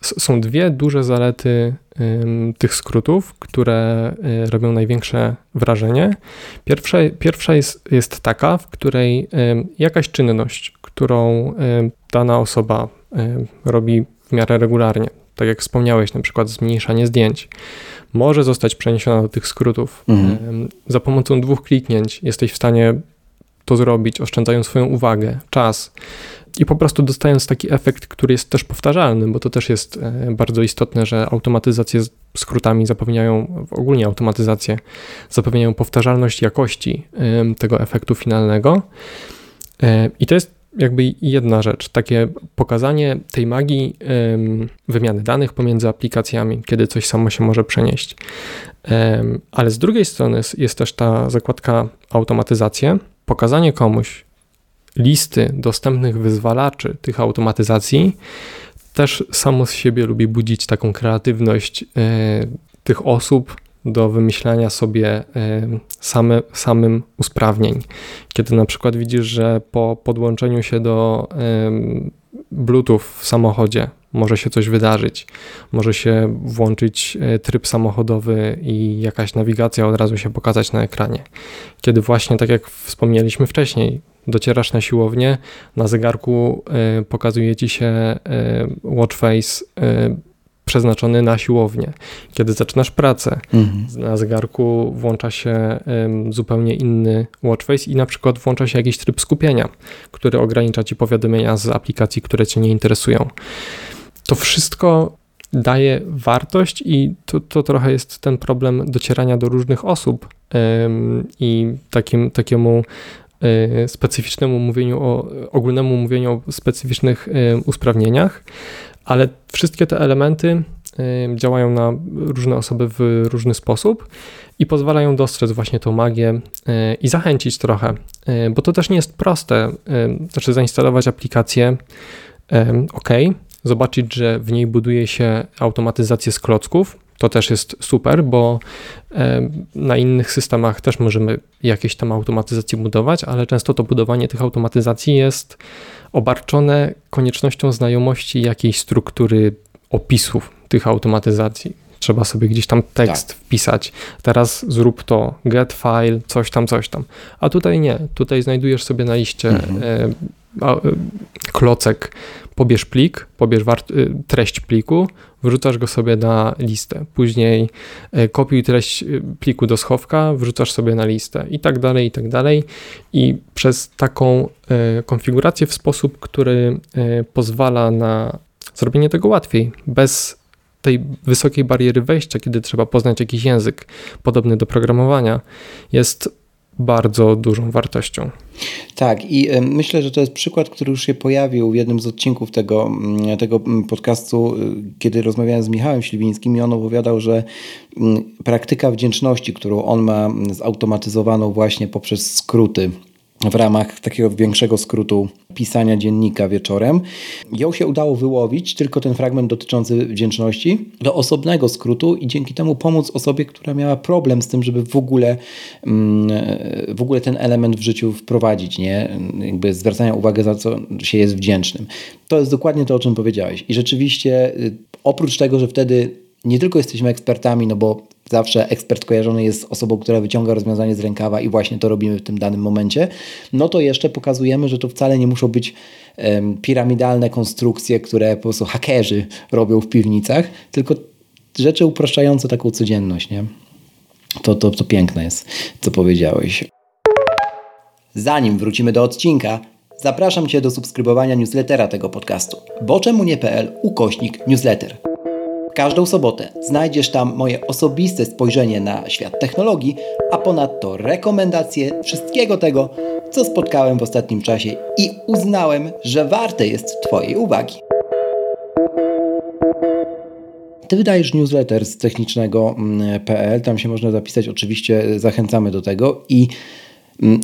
są dwie duże zalety tych skrótów, które e, robią największe wrażenie. Pierwsza, pierwsza jest, jest taka, w której jakaś czynność, którą dana osoba robi w miarę regularnie, tak jak wspomniałeś, na przykład zmniejszanie zdjęć, może zostać przeniesiona do tych skrótów. Mhm. Za pomocą dwóch kliknięć jesteś w stanie to zrobić, oszczędzając swoją uwagę, czas i po prostu dostając taki efekt, który jest też powtarzalny, bo to też jest bardzo istotne, że automatyzacje z skrótami zapewniają, ogólnie automatyzacje zapewniają powtarzalność jakości tego efektu finalnego. I to jest jakby jedna rzecz, takie pokazanie tej magii wymiany danych pomiędzy aplikacjami, kiedy coś samo się może przenieść. ale z drugiej strony jest też ta zakładka automatyzacje, pokazanie komuś listy dostępnych wyzwalaczy tych automatyzacji też samo z siebie lubi budzić taką kreatywność e, tych osób, do wymyślania sobie e, same, samym usprawnień. Kiedy na przykład widzisz, że po podłączeniu się do Bluetooth w samochodzie może się coś wydarzyć, może się włączyć e, tryb samochodowy i jakaś nawigacja od razu się pokazać na ekranie. Kiedy właśnie, tak jak wspomnieliśmy wcześniej, docierasz na siłownię, na zegarku e, pokazuje ci się watch face przeznaczony na siłownię. Kiedy zaczynasz pracę, mhm. na zegarku włącza się zupełnie inny watchface i na przykład włącza się jakiś tryb skupienia, który ogranicza ci powiadomienia z aplikacji, które cię nie interesują. To wszystko daje wartość i to, to trochę jest ten problem docierania do różnych osób i takim, takiemu e, specyficznemu mówieniu o, ogólnemu mówieniu o specyficznych usprawnieniach, ale wszystkie te elementy działają na różne osoby w różny sposób i pozwalają dostrzec właśnie tą magię y, i zachęcić trochę, y, bo to też nie jest proste. Y, znaczy, zainstalować aplikację, ok, zobaczyć, że w niej buduje się automatyzację z klocków. To też jest super, bo na innych systemach też możemy jakieś tam automatyzacje budować, ale często to budowanie tych automatyzacji jest obarczone koniecznością znajomości jakiejś struktury opisów tych automatyzacji. Trzeba sobie gdzieś tam tekst tak. wpisać. Teraz zrób to, get file, coś tam, coś tam. A tutaj nie. Tutaj znajdujesz sobie na liście mhm. e, e, klocek pobierz plik, pobierz y, treść pliku, wrzucasz go sobie na listę. Później y, kopiuj treść y, pliku do schowka, wrzucasz sobie na listę i tak dalej, i tak dalej. I przez taką konfigurację w sposób, który pozwala na zrobienie tego łatwiej, bez tej wysokiej bariery wejścia, kiedy trzeba poznać jakiś język podobny do programowania, jest bardzo dużą wartością. Tak, i myślę, że to jest przykład, który już się pojawił w jednym z odcinków tego, mm, tego mm, podcastu, y, kiedy rozmawiałem z Michałem Śliwińskim i on opowiadał, że mm, praktyka wdzięczności, którą on ma zautomatyzowaną właśnie poprzez skróty w ramach takiego większego skrótu pisania dziennika wieczorem. Ją się udało wyłowić, tylko ten fragment dotyczący wdzięczności, do osobnego skrótu i dzięki temu pomóc osobie, która miała problem z tym, żeby w ogóle, mm, w ogóle ten element w życiu wprowadzić, nie? Jakby zwracania uwagi za co się jest wdzięcznym. To jest dokładnie to, o czym powiedziałeś. I rzeczywiście y, oprócz tego, że wtedy nie tylko jesteśmy ekspertami, no bo zawsze ekspert kojarzony jest osobą, która wyciąga rozwiązanie z rękawa i właśnie to robimy w tym danym momencie, no to jeszcze pokazujemy, że to wcale nie muszą być um, piramidalne konstrukcje, które po prostu hakerzy robią w piwnicach, tylko rzeczy upraszczające taką codzienność, nie? To, to, to piękne jest, co powiedziałeś. Zanim wrócimy do odcinka, zapraszam Cię do subskrybowania newslettera tego podcastu. Boczemunie.pl ukośnik newsletter. Każdą sobotę znajdziesz tam moje osobiste spojrzenie na świat technologii, a ponadto rekomendacje wszystkiego tego, co spotkałem w ostatnim czasie i uznałem, że warte jest Twojej uwagi. Ty wydajesz newsletter z technicznego.pl, tam się można zapisać, oczywiście zachęcamy do tego i mm,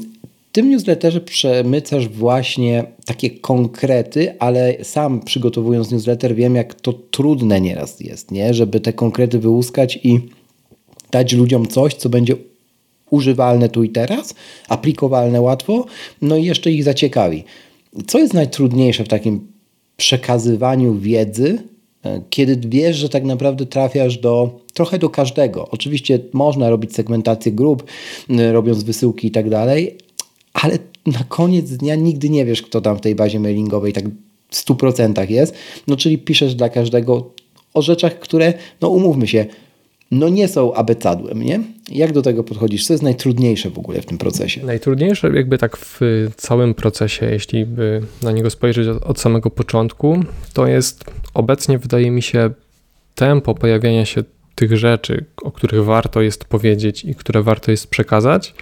tym newsletterze przemycasz właśnie takie konkrety, ale sam przygotowując newsletter wiem, jak to trudne nieraz jest, nie? żeby te konkrety wyłuskać i dać ludziom coś, co będzie używalne tu i teraz, aplikowalne łatwo, no i jeszcze ich zaciekawi. Co jest najtrudniejsze w takim przekazywaniu wiedzy, e, kiedy wiesz, że tak naprawdę trafiasz do trochę do każdego. Oczywiście można robić segmentację grup, robiąc wysyłki i tak dalej, ale na koniec dnia nigdy nie wiesz, kto tam w tej bazie mailingowej tak w 100% jest. No czyli piszesz dla każdego o rzeczach, które, no umówmy się, no nie są abecadłem, nie? Jak do tego podchodzisz? Co jest najtrudniejsze w ogóle w tym procesie? Najtrudniejsze jakby tak w całym procesie, jeśli by na niego spojrzeć od, samego początku, to jest obecnie wydaje mi się tempo pojawiania się tych rzeczy, o których warto jest powiedzieć i które warto jest przekazać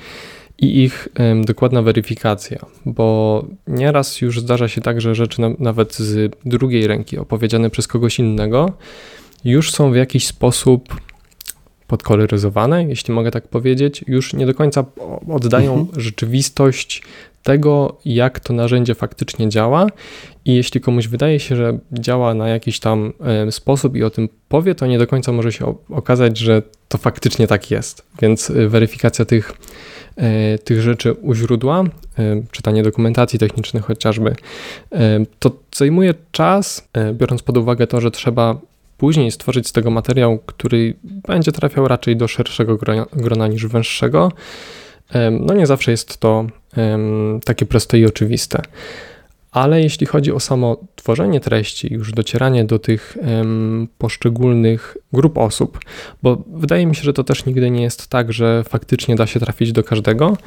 i ich dokładna weryfikacja, bo nieraz już zdarza się tak, że rzeczy na, nawet z drugiej ręki opowiedziane przez kogoś innego już są w jakiś sposób podkoloryzowane, jeśli mogę tak powiedzieć, już nie do końca oddają mhm. rzeczywistość tego, jak to narzędzie faktycznie działa. I jeśli komuś wydaje się, że działa na jakiś tam sposób i o tym powie, to nie do końca może się okazać, że to faktycznie tak jest. Więc y, weryfikacja tych tych rzeczy u źródła, e, czytanie dokumentacji technicznych chociażby, e, to zajmuje czas, biorąc pod uwagę to, że trzeba później stworzyć z tego materiał, który będzie trafiał raczej do szerszego grona, grona niż węższego. No nie zawsze jest to takie proste i oczywiste. Ale jeśli chodzi o samo tworzenie treści, już docieranie do tych poszczególnych grup osób, bo wydaje mi się, że to też nigdy nie jest tak, że faktycznie da się trafić do każdego.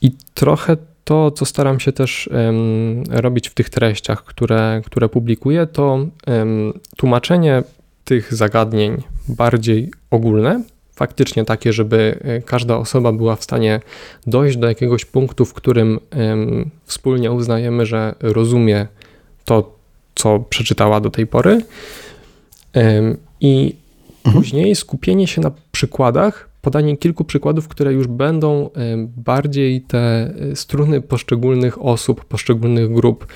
I trochę to, co staram się też robić w tych treściach, które, które publikuję, to um, tłumaczenie tych zagadnień bardziej ogólne, faktycznie takie, żeby e, każda osoba była w stanie dojść do jakiegoś punktu, w którym wspólnie uznajemy, że rozumie to, co przeczytała do tej pory. I mhm. później skupienie się na przykładach, podanie kilku przykładów, które już będą bardziej te e, struny poszczególnych osób, poszczególnych grup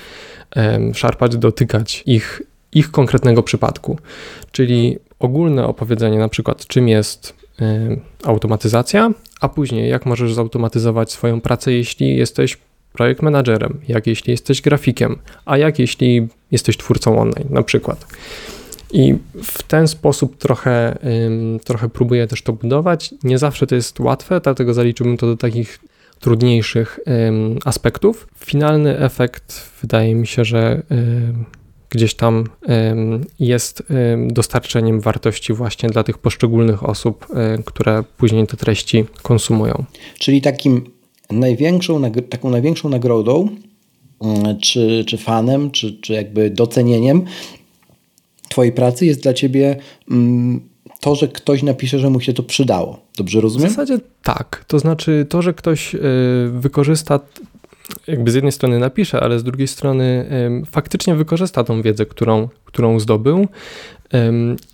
szarpać, dotykać ich, ich konkretnego przypadku. Czyli ogólne opowiedzenie, na przykład czym jest automatyzacja, a później jak możesz zautomatyzować swoją pracę, jeśli jesteś projekt managerem, jak jeśli jesteś grafikiem, a jak jeśli jesteś twórcą online na przykład. I w ten sposób trochę, trochę próbuję też to budować. Nie zawsze to jest łatwe, dlatego zaliczyłbym to do takich trudniejszych aspektów. Finalny efekt wydaje mi się, że gdzieś tam jest dostarczeniem wartości właśnie dla tych poszczególnych osób, które później te treści konsumują. Czyli takim największą, taką największą nagrodą, mm, czy, czy fanem, czy, czy jakby docenieniem Twojej pracy jest dla Ciebie mm, to, że ktoś napisze, że mu się to przydało. Dobrze rozumiem? W zasadzie tak. To znaczy to, że ktoś y, wykorzysta jakby z jednej strony napisze, ale z drugiej strony faktycznie wykorzysta tą wiedzę, którą, którą zdobył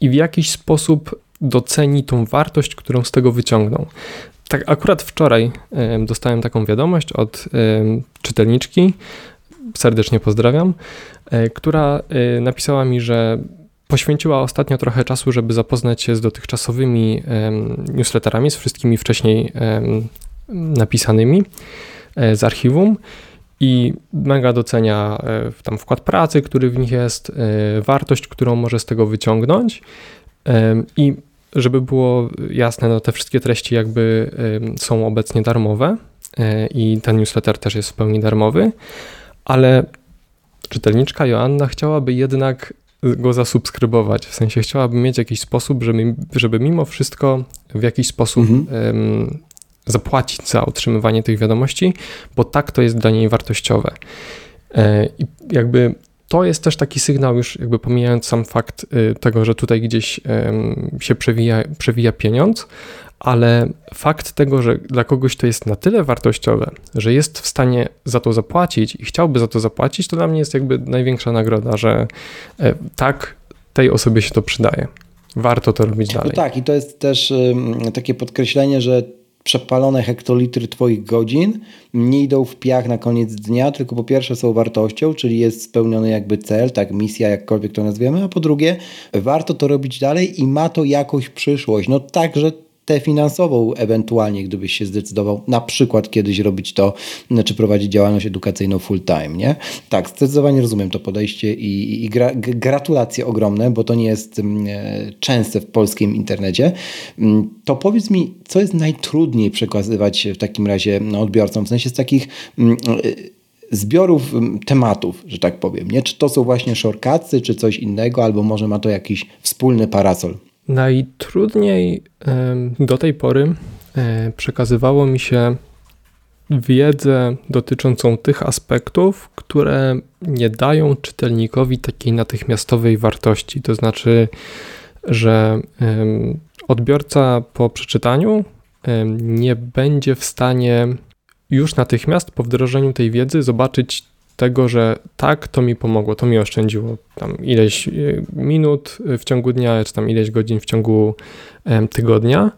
i w jakiś sposób doceni tą wartość, którą z tego wyciągnął. Tak, akurat wczoraj dostałem taką wiadomość od czytelniczki, serdecznie pozdrawiam, e, która e, napisała mi, że poświęciła ostatnio trochę czasu, żeby zapoznać się z dotychczasowymi newsletterami, z wszystkimi wcześniej napisanymi z archiwum i mega docenia tam wkład pracy, który w nich jest, wartość, którą może z tego wyciągnąć i żeby było jasne, no te wszystkie treści jakby są obecnie darmowe e, i ten newsletter też jest w pełni darmowy, ale czytelniczka Joanna chciałaby jednak go zasubskrybować. W sensie chciałaby mieć jakiś sposób, żeby, żeby mimo wszystko w jakiś sposób mhm. um, zapłacić za otrzymywanie tych wiadomości, bo tak to jest dla niej wartościowe. E, I jakby to jest też taki sygnał, już jakby pomijając sam fakt y, tego, że tutaj gdzieś się przewija, przewija pieniądz, ale fakt tego, że dla kogoś to jest na tyle wartościowe, że jest w stanie za to zapłacić i chciałby za to zapłacić, to dla mnie jest jakby największa nagroda, że e, tak, tej osobie się to przydaje. Warto to robić dalej. No tak, i to jest też takie podkreślenie, że przepalone hektolitry Twoich godzin nie idą w piach na koniec dnia, tylko po pierwsze są wartością, czyli jest spełniony jakby cel, tak, misja, jakkolwiek to nazwiemy, a po drugie warto to robić dalej i ma to jakąś przyszłość. No także tę finansową ewentualnie, gdybyś się zdecydował na przykład kiedyś robić to, czy prowadzić działalność edukacyjną full time, nie? Tak, zdecydowanie rozumiem to podejście i, i gra, gratulacje ogromne, bo to nie jest mm, e, częste w polskim internecie. Mm, to powiedz mi, co jest najtrudniej przekazywać w takim razie no, odbiorcom, w sensie z takich mm, e, zbiorów tematów, że tak powiem, nie? Czy to są właśnie shortcutsy, czy coś innego, albo może ma to jakiś wspólny parasol? Najtrudniej do tej pory e, przekazywało mi się wiedzę dotyczącą tych aspektów, które nie dają czytelnikowi takiej natychmiastowej wartości. To znaczy, że odbiorca po przeczytaniu nie będzie w stanie już natychmiast po wdrożeniu tej wiedzy zobaczyć tego, że tak, to mi pomogło, to mi oszczędziło tam ileś e, minut w ciągu dnia, czy tam ileś godzin w ciągu tygodnia.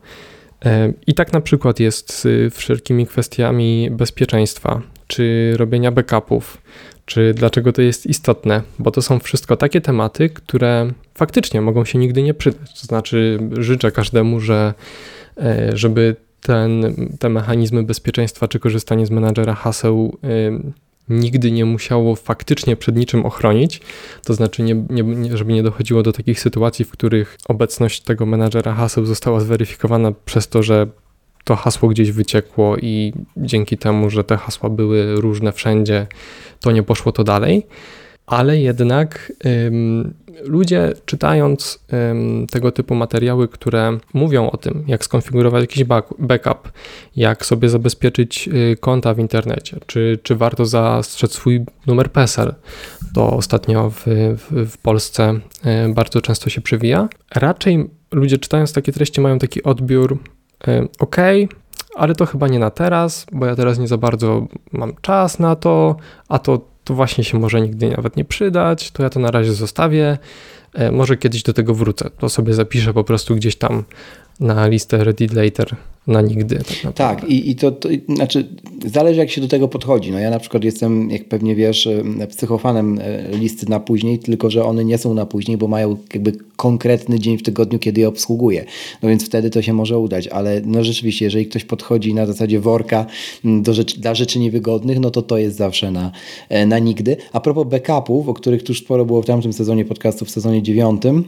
I tak na przykład jest z wszelkimi kwestiami bezpieczeństwa, czy robienia backupów, czy dlaczego to jest istotne, bo to są wszystko takie tematy, które faktycznie mogą się nigdy nie przydać. To znaczy, życzę każdemu, że e, żeby ten, te mechanizmy bezpieczeństwa, czy korzystanie z menadżera haseł nigdy nie musiało faktycznie przed niczym ochronić, to znaczy, nie, nie, żeby nie dochodziło do takich sytuacji, w których obecność tego menadżera haseł została zweryfikowana przez to, że to hasło gdzieś wyciekło i dzięki temu, że te hasła były różne wszędzie, to nie poszło to dalej ale jednak ym, ludzie czytając ym, tego typu materiały, które mówią o tym, jak skonfigurować jakiś back, backup, jak sobie zabezpieczyć y, konta w internecie, czy, czy warto zastrzec swój numer PESEL, to ostatnio w, w, w Polsce y, bardzo często się przewija. Raczej ludzie czytając takie treści mają taki odbiór, y, ok, ale to chyba nie na teraz, bo ja teraz nie za bardzo mam czas na to, a to to właśnie się może nigdy nawet nie przydać, to ja to na razie zostawię. E, może kiedyś do tego wrócę. To sobie zapiszę po prostu gdzieś tam na listę Reddit Later na nigdy. Tak, tak i, i to, to, znaczy zależy jak się do tego podchodzi. No ja na przykład jestem, jak pewnie wiesz, psychofanem e, listy na później, tylko że one nie są na później, bo mają jakby konkretny dzień w tygodniu, kiedy je obsługuję. No więc wtedy to się może udać, ale no rzeczywiście, jeżeli ktoś podchodzi na zasadzie worka do rzeczy, dla rzeczy niewygodnych, no to to jest zawsze na, e, na nigdy. A propos backupów, o których tu już sporo było w tamtym sezonie podcastu, w sezonie dziewiątym,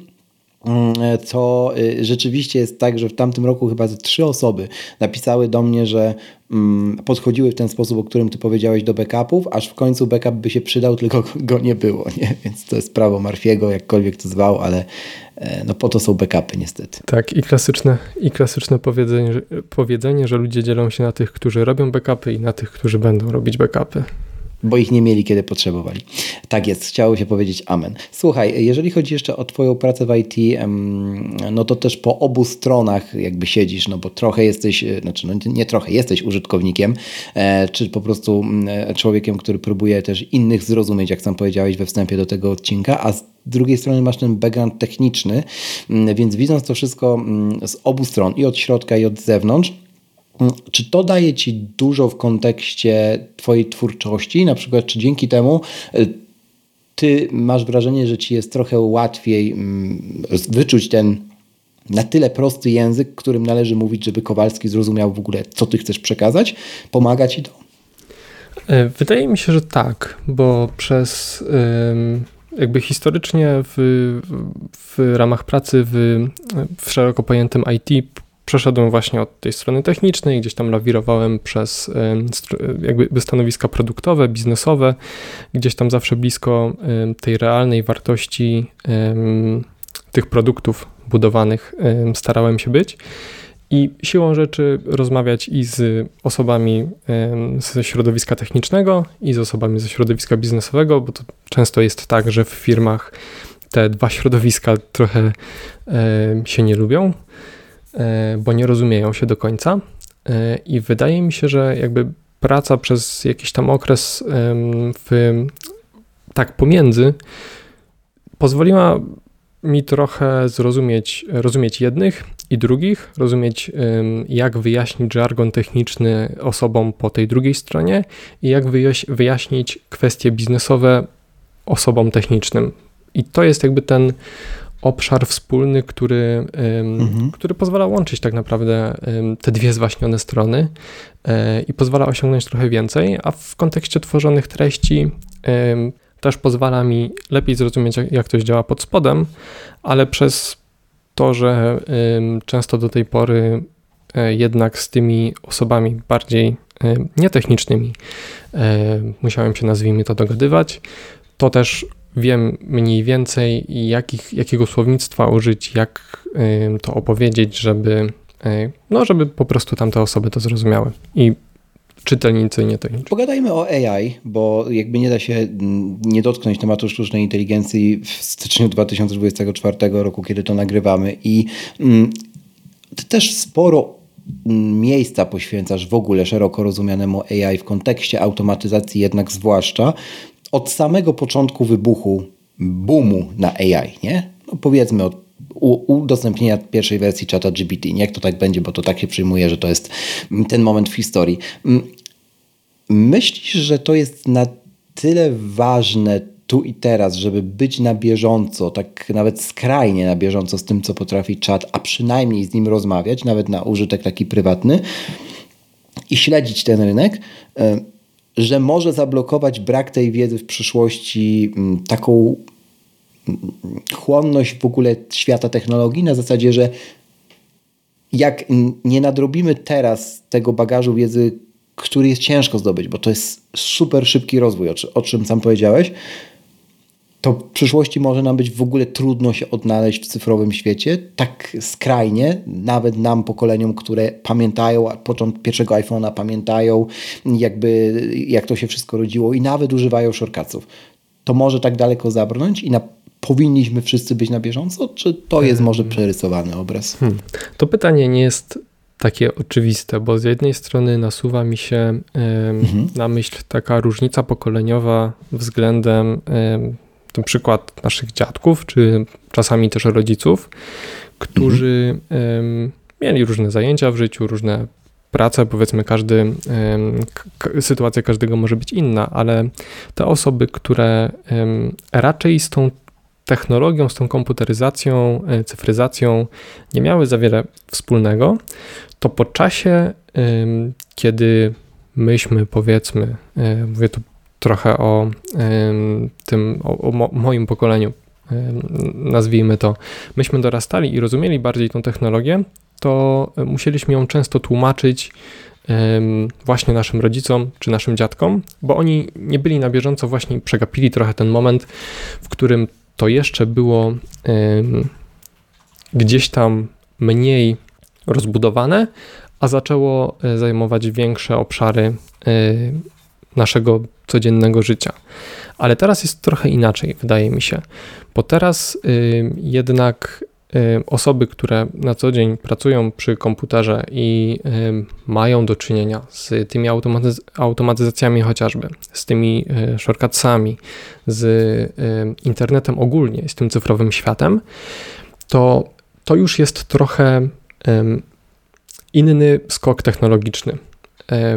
co y, rzeczywiście jest tak, że w tamtym roku chyba trzy osoby napisały do mnie, że mm, podchodziły w ten sposób, o którym ty powiedziałeś do backupów, aż w końcu backup by się przydał, tylko go nie było, nie? Więc to jest prawo Marfiego, jakkolwiek to zwał, ale e, no po to są backupy niestety. Tak i klasyczne, i klasyczne powiedzenie, powiedzenie, że ludzie dzielą się na tych, którzy robią backupy i na tych, którzy będą robić backupy bo ich nie mieli, kiedy potrzebowali. Tak jest, chciało się powiedzieć amen. Słuchaj, jeżeli chodzi jeszcze o Twoją pracę w IT, no to też po obu stronach jakby siedzisz, no bo trochę jesteś, e, znaczy no nie trochę, jesteś użytkownikiem, e, czy po prostu e, człowiekiem, który próbuje też innych zrozumieć, jak sam powiedziałeś we wstępie do tego odcinka, a z drugiej strony masz ten background techniczny, więc widząc to wszystko z obu stron, i od środka, i od zewnątrz, czy to daje Ci dużo w kontekście Twojej twórczości? Na przykład, czy dzięki temu y, Ty masz wrażenie, że Ci jest trochę łatwiej mm, wyczuć ten na tyle prosty język, którym należy mówić, żeby Kowalski zrozumiał w ogóle, co Ty chcesz przekazać? Pomaga Ci to? E, wydaje mi się, że tak, bo przez jakby historycznie w, w ramach pracy w, w szeroko pojętym IT przeszedłem właśnie od tej strony technicznej, gdzieś tam lawirowałem przez jakby stanowiska produktowe, biznesowe, gdzieś tam zawsze blisko tej realnej wartości tych produktów budowanych starałem się być. I siłą rzeczy rozmawiać i z osobami ze środowiska technicznego, i z osobami ze środowiska biznesowego, bo to często jest tak, że w firmach te dwa środowiska trochę się nie lubią. E, bo nie rozumieją się do końca. E, I wydaje mi się, że jakby praca przez jakiś tam okres w, tak pomiędzy pozwoliła mi trochę zrozumieć, rozumieć jednych i drugich, rozumieć jak wyjaśnić żargon techniczny osobom po tej drugiej stronie i jak wyjaśnić kwestie biznesowe osobom technicznym. I to jest jakby ten obszar wspólny, który, mhm. który pozwala łączyć tak naprawdę te dwie zwaśnione strony e, i pozwala osiągnąć trochę więcej, a w kontekście tworzonych treści też pozwala mi lepiej zrozumieć, jak coś działa pod spodem, ale przez to, że często do tej pory e, jednak z tymi osobami bardziej nietechnicznymi musiałem się, nazwijmy to, dogadywać, to też wiem mniej więcej, jakich, jakiego słownictwa użyć, jak to opowiedzieć, żeby, no, żeby po prostu tamte osoby to zrozumiały. I czytelnicy nie to Pogadajmy o AI, bo jakby nie da się mm, nie dotknąć tematu sztucznej inteligencji w styczniu 2024 roku, kiedy to nagrywamy. I mm, ty też sporo mm, miejsca poświęcasz w ogóle szeroko rozumianemu AI w kontekście automatyzacji jednak zwłaszcza od samego początku wybuchu boomu na AI, nie? No powiedzmy od udostępnienia pierwszej wersji czata GPT. Niech to tak będzie, bo to tak się przyjmuje, że to jest ten moment w historii. Myślisz, że to jest na tyle ważne tu i teraz, żeby być na bieżąco, tak nawet skrajnie na bieżąco z tym, co potrafi czat, a przynajmniej z nim rozmawiać, nawet na użytek taki prywatny i śledzić ten rynek, że może zablokować brak tej wiedzy w przyszłości, mm, taką mm, chłonność w ogóle świata technologii na zasadzie, że jak nie nadrobimy teraz tego bagażu wiedzy, który jest ciężko zdobyć, bo to jest super szybki rozwój, o czym sam powiedziałeś, to w przyszłości może nam być w ogóle trudno się odnaleźć w cyfrowym świecie, tak skrajnie, nawet nam, pokoleniom, które pamiętają początek pierwszego iPhone'a, pamiętają jakby jak to się wszystko rodziło i nawet używają shortcutsów. To może tak daleko zabrnąć i na, powinniśmy wszyscy być na bieżąco, czy to jest może przerysowany obraz? Hmm. To pytanie nie jest takie oczywiste, bo z jednej strony nasuwa mi się mhm. na myśl taka różnica pokoleniowa względem ten przykład naszych dziadków, czy czasami też rodziców, którzy mhm. mieli różne zajęcia w życiu, różne prace, powiedzmy, każdy, sytuacja każdego może być inna, ale te osoby, które raczej z tą technologią, z tą komputeryzacją, e, cyfryzacją nie miały za wiele wspólnego, to po czasie, kiedy myśmy, powiedzmy, e, mówię tu trochę o tym, o, o moim pokoleniu, nazwijmy to, myśmy dorastali i rozumieli bardziej tą technologię, to musieliśmy ją często tłumaczyć właśnie naszym rodzicom czy naszym dziadkom, bo oni nie byli na bieżąco, właśnie przegapili trochę ten moment, w którym to jeszcze było gdzieś tam mniej rozbudowane, a zaczęło e, zajmować większe obszary e, naszego codziennego życia. Ale teraz jest trochę inaczej, wydaje mi się, bo teraz jednak osoby, które na co dzień pracują przy komputerze i mają do czynienia z tymi automatyz automatyzacjami chociażby, z tymi e, shortcutsami, z internetem ogólnie, z tym cyfrowym światem, to to już jest trochę inny skok technologiczny.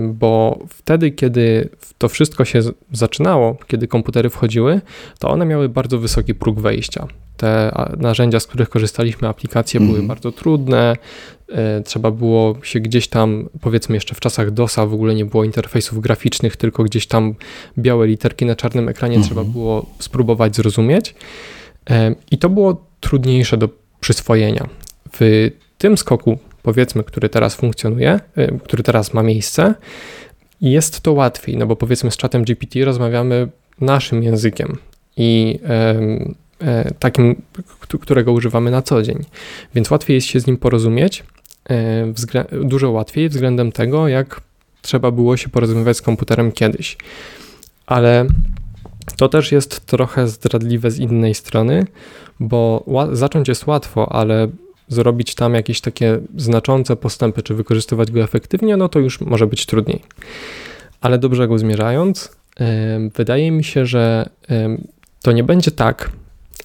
Bo wtedy, kiedy to wszystko się zaczynało, kiedy komputery wchodziły, to one miały bardzo wysoki próg wejścia te narzędzia, z których korzystaliśmy, aplikacje były mhm. bardzo trudne. E, trzeba było się gdzieś tam, powiedzmy jeszcze w czasach DOSa w ogóle nie było interfejsów graficznych, tylko gdzieś tam białe literki na czarnym ekranie mm. trzeba było spróbować zrozumieć. I to było trudniejsze do przyswojenia. W tym skoku, powiedzmy, który teraz funkcjonuje, e, który teraz ma miejsce, jest to łatwiej, no bo powiedzmy z czatem GPT rozmawiamy naszym językiem i E, takim, którego używamy na co dzień. Więc łatwiej jest się z nim porozumieć, e, dużo łatwiej względem tego, jak trzeba było się porozumiewać z komputerem kiedyś. Ale to też jest trochę zdradliwe z innej strony, bo zacząć jest łatwo, ale zrobić tam jakieś takie znaczące postępy, czy wykorzystywać go efektywnie, no to już może być trudniej. Ale do brzegu zmierzając, wydaje mi się, że to nie będzie tak,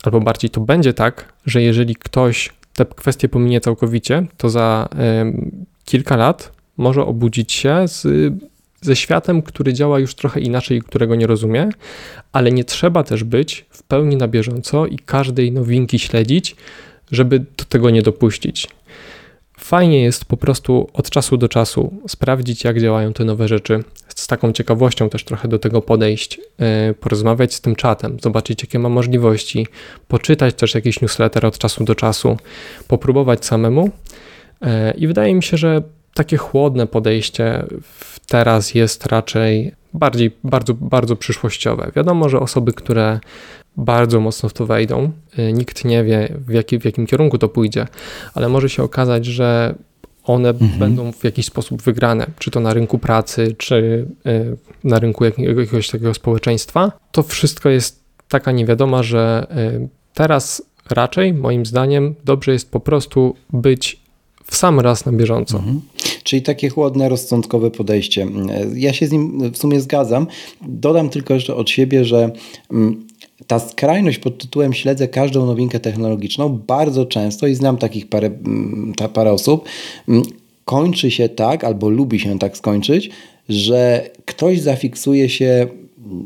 albo bardziej to będzie tak, że jeżeli ktoś te kwestie pominie całkowicie, to za kilka lat może obudzić się z, ze światem, który działa już trochę inaczej i którego nie rozumie, ale nie trzeba też być w pełni na bieżąco i każdej nowinki śledzić, żeby do tego nie dopuścić. Fajnie jest po prostu od czasu do czasu sprawdzić, jak działają te nowe rzeczy, z taką ciekawością też trochę do tego podejść, e, porozmawiać z tym czatem, zobaczyć, jakie ma możliwości, poczytać też jakiś newsletter od czasu do czasu, popróbować samemu. E, I wydaje mi się, że takie chłodne podejście teraz jest raczej bardziej, bardzo, bardzo przyszłościowe. Wiadomo, że osoby, które bardzo mocno w to wejdą. Y, nikt nie wie, w, jaki, w jakim kierunku to pójdzie, ale może się okazać, że one mhm. będą w jakiś sposób wygrane, czy to na rynku pracy, czy y, na rynku jakiegoś takiego społeczeństwa. To wszystko jest taka niewiadoma, że y, teraz raczej, moim zdaniem, dobrze jest po prostu być w sam raz na bieżąco. Mhm. Czyli takie chłodne, rozsądkowe podejście. Ja się z nim w sumie zgadzam. Dodam tylko jeszcze od siebie, że mm, ta skrajność pod tytułem śledzę każdą nowinkę technologiczną bardzo często i znam takich parę, mm, ta, parę osób, mm, kończy się tak albo lubi się tak skończyć, że ktoś zafiksuje się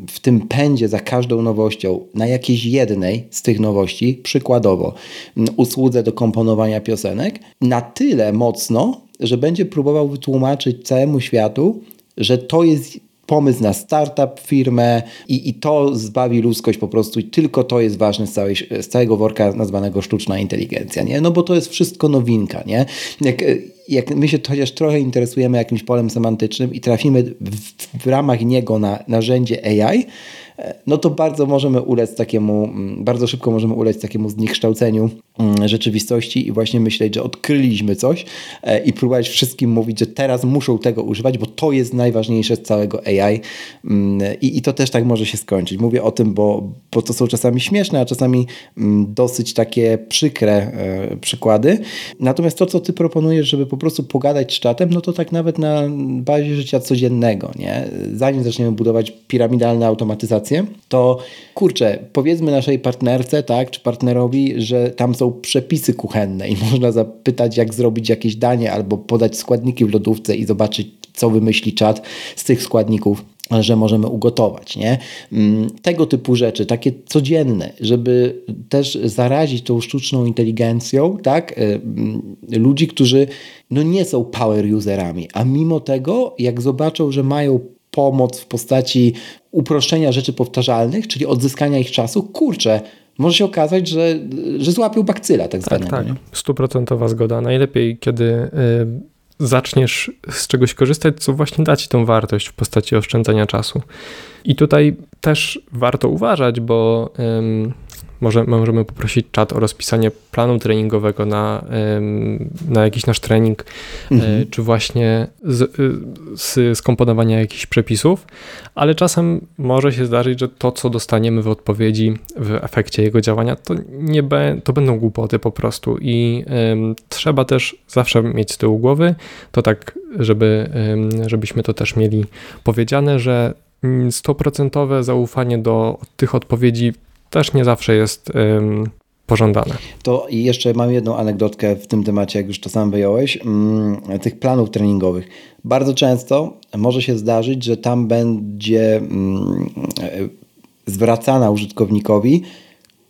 w tym pędzie za każdą nowością na jakiejś jednej z tych nowości, przykładowo mm, usłudze do komponowania piosenek, na tyle mocno, że będzie próbował wytłumaczyć całemu światu, że to jest pomysł na startup, firmę i, i to zbawi ludzkość po prostu i tylko to jest ważne z, całej, z całego worka nazwanego sztuczna inteligencja, nie? No bo to jest wszystko nowinka, nie? Jak, jak my się chociaż trochę interesujemy jakimś polem semantycznym i trafimy w, w ramach niego na narzędzie AI, no to bardzo możemy ulec takiemu, mm, bardzo szybko możemy ulec takiemu zniekształceniu mm, rzeczywistości i właśnie myśleć, że odkryliśmy coś e, i próbować wszystkim mówić, że teraz muszą tego używać, bo to jest najważniejsze z całego AI mm, i, i to też tak może się skończyć. Mówię o tym, bo, bo to są czasami śmieszne, a czasami dosyć takie przykre e, przykłady. Natomiast to, co ty proponujesz, żeby po prostu pogadać z czatem, no to tak nawet na bazie życia codziennego, nie? Zanim zaczniemy budować piramidalne automatyzacje, to kurczę, powiedzmy naszej partnerce, tak, czy partnerowi, że tam są przepisy kuchenne i można zapytać, jak zrobić jakieś danie, albo podać składniki w lodówce i zobaczyć, co wymyśli czat z tych składników że możemy ugotować, nie? Mm, tego typu rzeczy, takie codzienne, żeby też zarazić tą sztuczną inteligencją, tak? Y, mm, ludzi, którzy no nie są power userami, a mimo tego, jak zobaczą, że mają pomoc w postaci uproszczenia rzeczy powtarzalnych, czyli odzyskania ich czasu, kurczę, może się okazać, że, że złapił bakcyla tak, tak zwanego. Tak, tak. Stuprocentowa zgoda. Najlepiej, kiedy y, zaczniesz z czegoś korzystać, co właśnie da ci tą wartość w postaci oszczędzania czasu. I tutaj też warto uważać, bo może, możemy poprosić czat o rozpisanie planu treningowego na, na jakiś nasz trening, e, mhm. czy właśnie z, y, z, skomponowania jakichś przepisów, ale czasem może się zdarzyć, że to, co dostaniemy w odpowiedzi w efekcie jego działania, to, nie be, to będą głupoty po prostu i um, trzeba też zawsze mieć z tyłu głowy, to tak, żeby, um, żebyśmy to też mieli powiedziane, że stoprocentowe zaufanie do tych odpowiedzi też nie zawsze jest pożądane. To i jeszcze mam jedną anegdotkę w tym temacie, jak już to sam wyjąłeś, mm, tych planów treningowych. Bardzo często może się zdarzyć, że tam będzie mm, zwracana użytkownikowi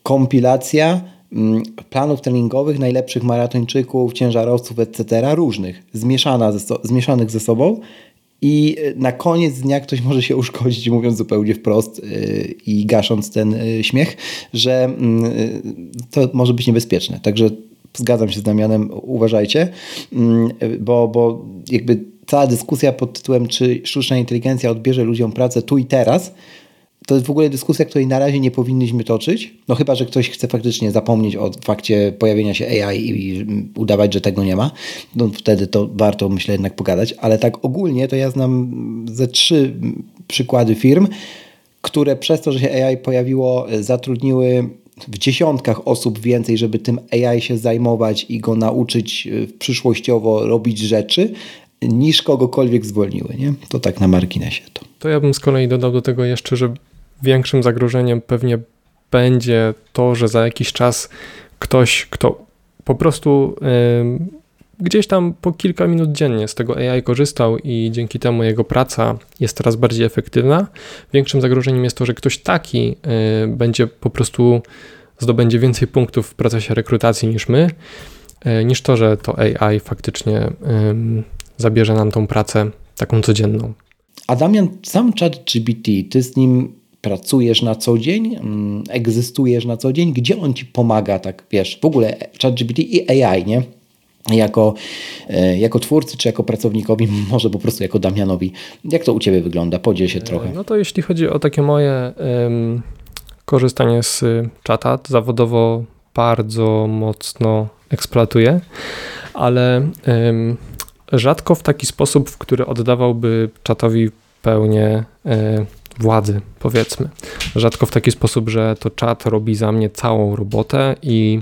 kompilacja mm, planów treningowych najlepszych maratończyków, ciężarowców, etc., różnych, zmieszana ze, zmieszanych ze sobą i na koniec dnia ktoś może się uszkodzić, mówiąc zupełnie wprost yy, i gasząc ten yy, śmiech, że yy, to może być niebezpieczne. Także zgadzam się z Damianem, uważajcie, bo, bo jakby cała dyskusja pod tytułem, czy sztuczna inteligencja odbierze ludziom pracę tu i teraz, to jest w ogóle dyskusja, której na razie nie powinniśmy toczyć. No chyba, że ktoś chce faktycznie zapomnieć o fakcie pojawienia się AI i udawać, że tego nie ma. No wtedy to warto, myślę, jednak pogadać. Ale tak ogólnie to ja znam ze trzy przykłady firm, które przez to, że się AI pojawiło, zatrudniły w dziesiątkach osób więcej, żeby tym AI się zajmować i go nauczyć e, przyszłościowo robić rzeczy, niż kogokolwiek zwolniły. Nie? To tak na marginesie to. To ja bym z kolei dodał do tego jeszcze, że większym zagrożeniem pewnie będzie to, że za jakiś czas ktoś, kto po prostu gdzieś tam po kilka minut dziennie z tego AI korzystał i dzięki temu jego praca jest coraz bardziej efektywna. Większym zagrożeniem jest to, że ktoś taki y, będzie po prostu zdobędzie więcej punktów w procesie rekrutacji niż my, y, niż to, że to AI faktycznie zabierze nam tą pracę taką codzienną. A Damian, sam chat GBT, ty z nim pracujesz na co dzień, mm, egzystujesz na co dzień, gdzie on ci pomaga, tak wiesz, w ogóle ChatGPT i AI, nie? Jako, e, jako twórcy czy jako pracownikowi, może po prostu jako Damianowi. Jak to u Ciebie wygląda? Podziel się trochę. No to jeśli chodzi o takie moje um, korzystanie z czata, to zawodowo bardzo mocno eksploatuję, ale um, rzadko w taki sposób, w który oddawałby czatowi pełnię um, władzy, powiedzmy. Rzadko w taki sposób, że to czat robi za mnie całą robotę i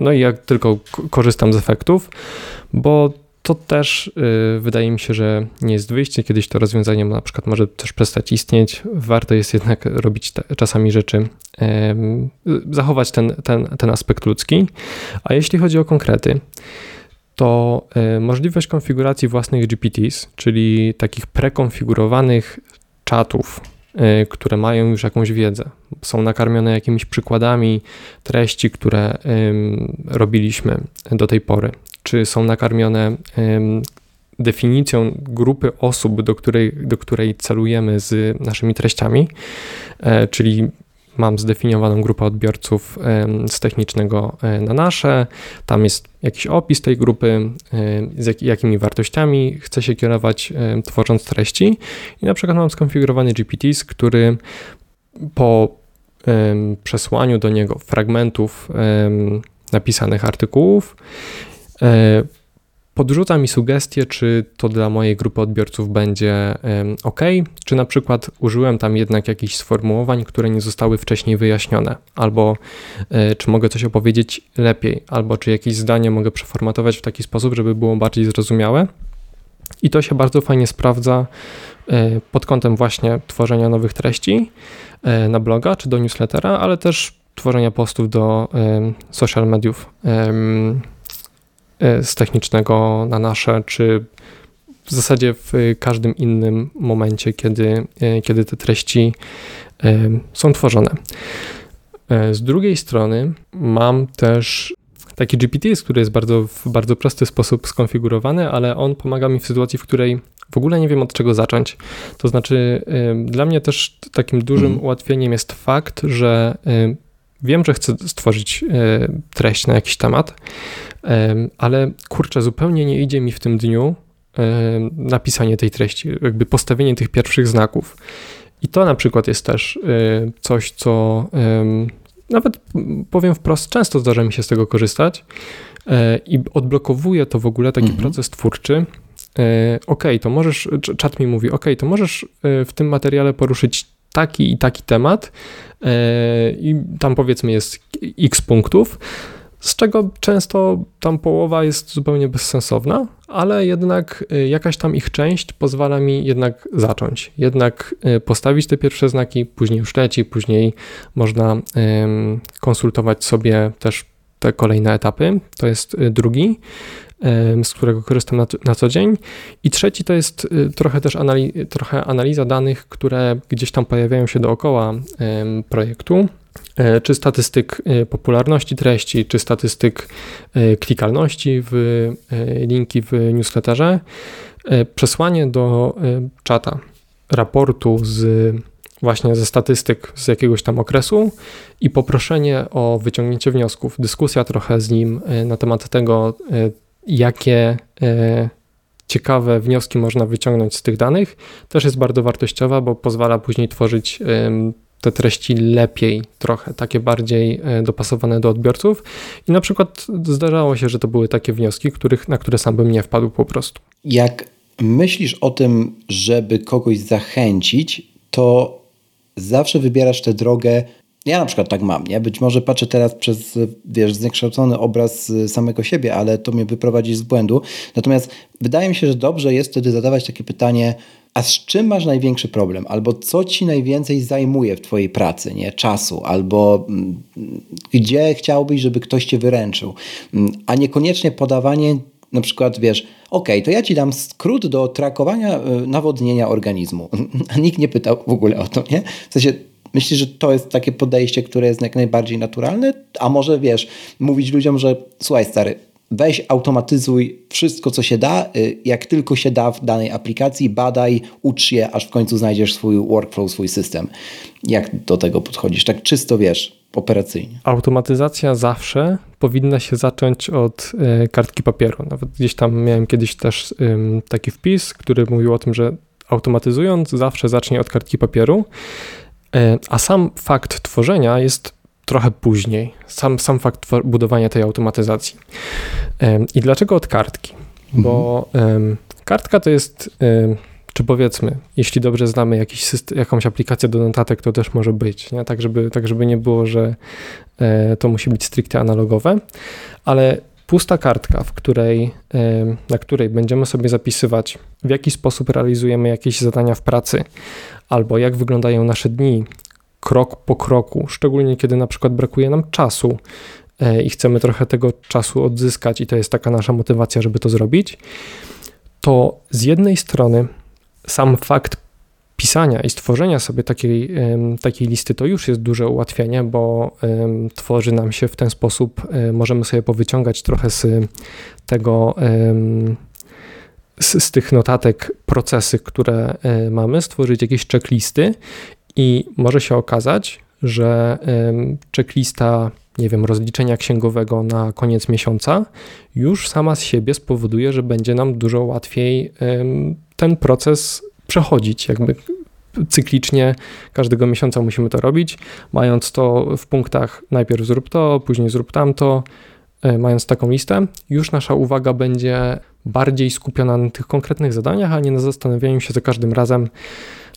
no i jak tylko korzystam z efektów, bo to też yy, wydaje mi się, że nie jest wyjście. Kiedyś to rozwiązanie na przykład może też przestać istnieć. Warto jest jednak robić te, czasami rzeczy, yy, zachować ten, ten, ten aspekt ludzki. A jeśli chodzi o konkrety, to yy, możliwość konfiguracji własnych GPTs, czyli takich prekonfigurowanych czatów, które mają już jakąś wiedzę, są nakarmione jakimiś przykładami treści, które robiliśmy do tej pory, czy są nakarmione definicją grupy osób, do której, do której celujemy z naszymi treściami, e, czyli mam zdefiniowaną grupę odbiorców z technicznego e, na nasze, tam jest jakiś opis tej grupy, z jakimi wartościami chcę się kierować tworząc treści. I na przykład mam skonfigurowany GPTs, który po przesłaniu do niego fragmentów napisanych artykułów e, podrzuca mi sugestie, czy to dla mojej grupy odbiorców będzie ok, czy na przykład użyłem tam jednak jakichś sformułowań, które nie zostały wcześniej wyjaśnione, albo e, czy mogę coś opowiedzieć lepiej, albo czy jakieś zdanie mogę przeformatować w taki sposób, żeby było bardziej zrozumiałe. I to się bardzo fajnie sprawdza e, pod kątem właśnie tworzenia nowych treści e, na bloga czy do newslettera, ale też tworzenia postów do social mediów z technicznego na nasze, czy w zasadzie w każdym innym momencie, kiedy, e, kiedy te treści e, są tworzone. Z drugiej strony mam też taki GPT, który jest bardzo, w bardzo prosty sposób skonfigurowany, ale on pomaga mi w sytuacji, w której w ogóle nie wiem od czego zacząć. To znaczy, dla mnie też takim dużym mhm. ułatwieniem jest fakt, że wiem, że chcę stworzyć treść na jakiś temat, ale kurczę, zupełnie nie idzie mi w tym dniu napisanie tej treści, jakby postawienie tych pierwszych znaków. I to na przykład jest też coś, co nawet powiem wprost, często zdarza mi się z tego korzystać i odblokowuje to w ogóle taki mhm. proces twórczy, E, ok, to możesz, czat mi mówi, ok, to możesz e, w tym materiale poruszyć taki i taki temat e, i tam powiedzmy jest x punktów, z czego często tam połowa jest zupełnie bezsensowna, ale jednak jakaś tam ich część pozwala mi jednak zacząć, jednak postawić te pierwsze znaki, później już leci, później można konsultować sobie też te kolejne etapy. To jest drugi z którego korzystam na, co dzień. I trzeci to jest y, trochę też anali trochę analiza danych, które gdzieś tam pojawiają się dookoła projektu czy statystyk e, popularności treści, czy statystyk e, klikalności w linki w newsletterze, przesłanie do czata raportu z właśnie ze statystyk z jakiegoś tam okresu i poproszenie o wyciągnięcie wniosków, dyskusja trochę z nim na temat tego, jakie e, ciekawe wnioski można wyciągnąć z tych danych, też jest bardzo wartościowa, bo pozwala później tworzyć te treści lepiej, trochę takie bardziej e, dopasowane do odbiorców. I na przykład zdarzało się, że to były takie wnioski, których, na które sam bym nie wpadł po prostu. Jak myślisz o tym, żeby kogoś zachęcić, to zawsze wybierasz tę drogę ja na przykład tak mam, nie? Być może patrzę teraz przez, wiesz, zniekształcony obraz samego siebie, ale to mnie wyprowadzi z błędu. Natomiast wydaje mi się, że dobrze jest wtedy zadawać takie pytanie, a z czym masz największy problem? Albo co ci najwięcej zajmuje w twojej pracy, nie? Czasu, albo mm, gdzie chciałbyś, żeby ktoś cię wyręczył? Mm, a niekoniecznie podawanie na przykład, wiesz, ok, to ja ci dam skrót do trakowania y, nawodnienia organizmu. A nikt nie pytał w ogóle o to, nie? W sensie Myślisz, że to jest takie podejście, które jest jak najbardziej naturalne? A może wiesz, mówić ludziom, że słuchaj stary, weź automatyzuj wszystko, co się da, y, jak tylko się da w danej aplikacji, badaj, ucz je, aż w końcu znajdziesz swój workflow, swój system. Jak do tego podchodzisz? Tak czysto wiesz, operacyjnie. Automatyzacja zawsze powinna się zacząć od y, kartki papieru. Nawet gdzieś tam miałem kiedyś też taki wpis, który mówił o tym, że automatyzując zawsze zacznie od kartki papieru. E, a sam fakt tworzenia jest trochę później. Sam, sam fakt budowania tej automatyzacji. I dlaczego od kartki? Mhm. Bo kartka to jest, czy powiedzmy, jeśli dobrze znamy jakiś system, jakąś aplikację do notatek, to też może być, nie? Tak, żeby, tak żeby nie było, że e, to musi być stricte analogowe, ale pusta kartka, w której, na której będziemy sobie zapisywać, w jaki sposób realizujemy jakieś zadania w pracy, albo jak wyglądają nasze dni krok po kroku, szczególnie kiedy na przykład brakuje nam czasu e, i chcemy trochę tego czasu odzyskać, i to jest taka nasza motywacja, żeby to zrobić, to z jednej strony sam fakt pisania i stworzenia sobie takiej, takiej listy to już jest duże ułatwienie, bo tworzy nam się w ten sposób, e, możemy sobie powyciągać trochę z tego z, z tych notatek procesy, które e, mamy, stworzyć jakieś checklisty i może się okazać, że checklista, nie wiem, rozliczenia księgowego na koniec miesiąca już sama z siebie spowoduje, że będzie nam dużo łatwiej ten proces przechodzić, jakby cyklicznie każdego miesiąca musimy to robić, mając to w punktach najpierw zrób to, później zrób tamto, e, mając taką listę, już nasza uwaga będzie bardziej skupiona na tych konkretnych zadaniach, a nie na zastanawianiu się za każdym razem,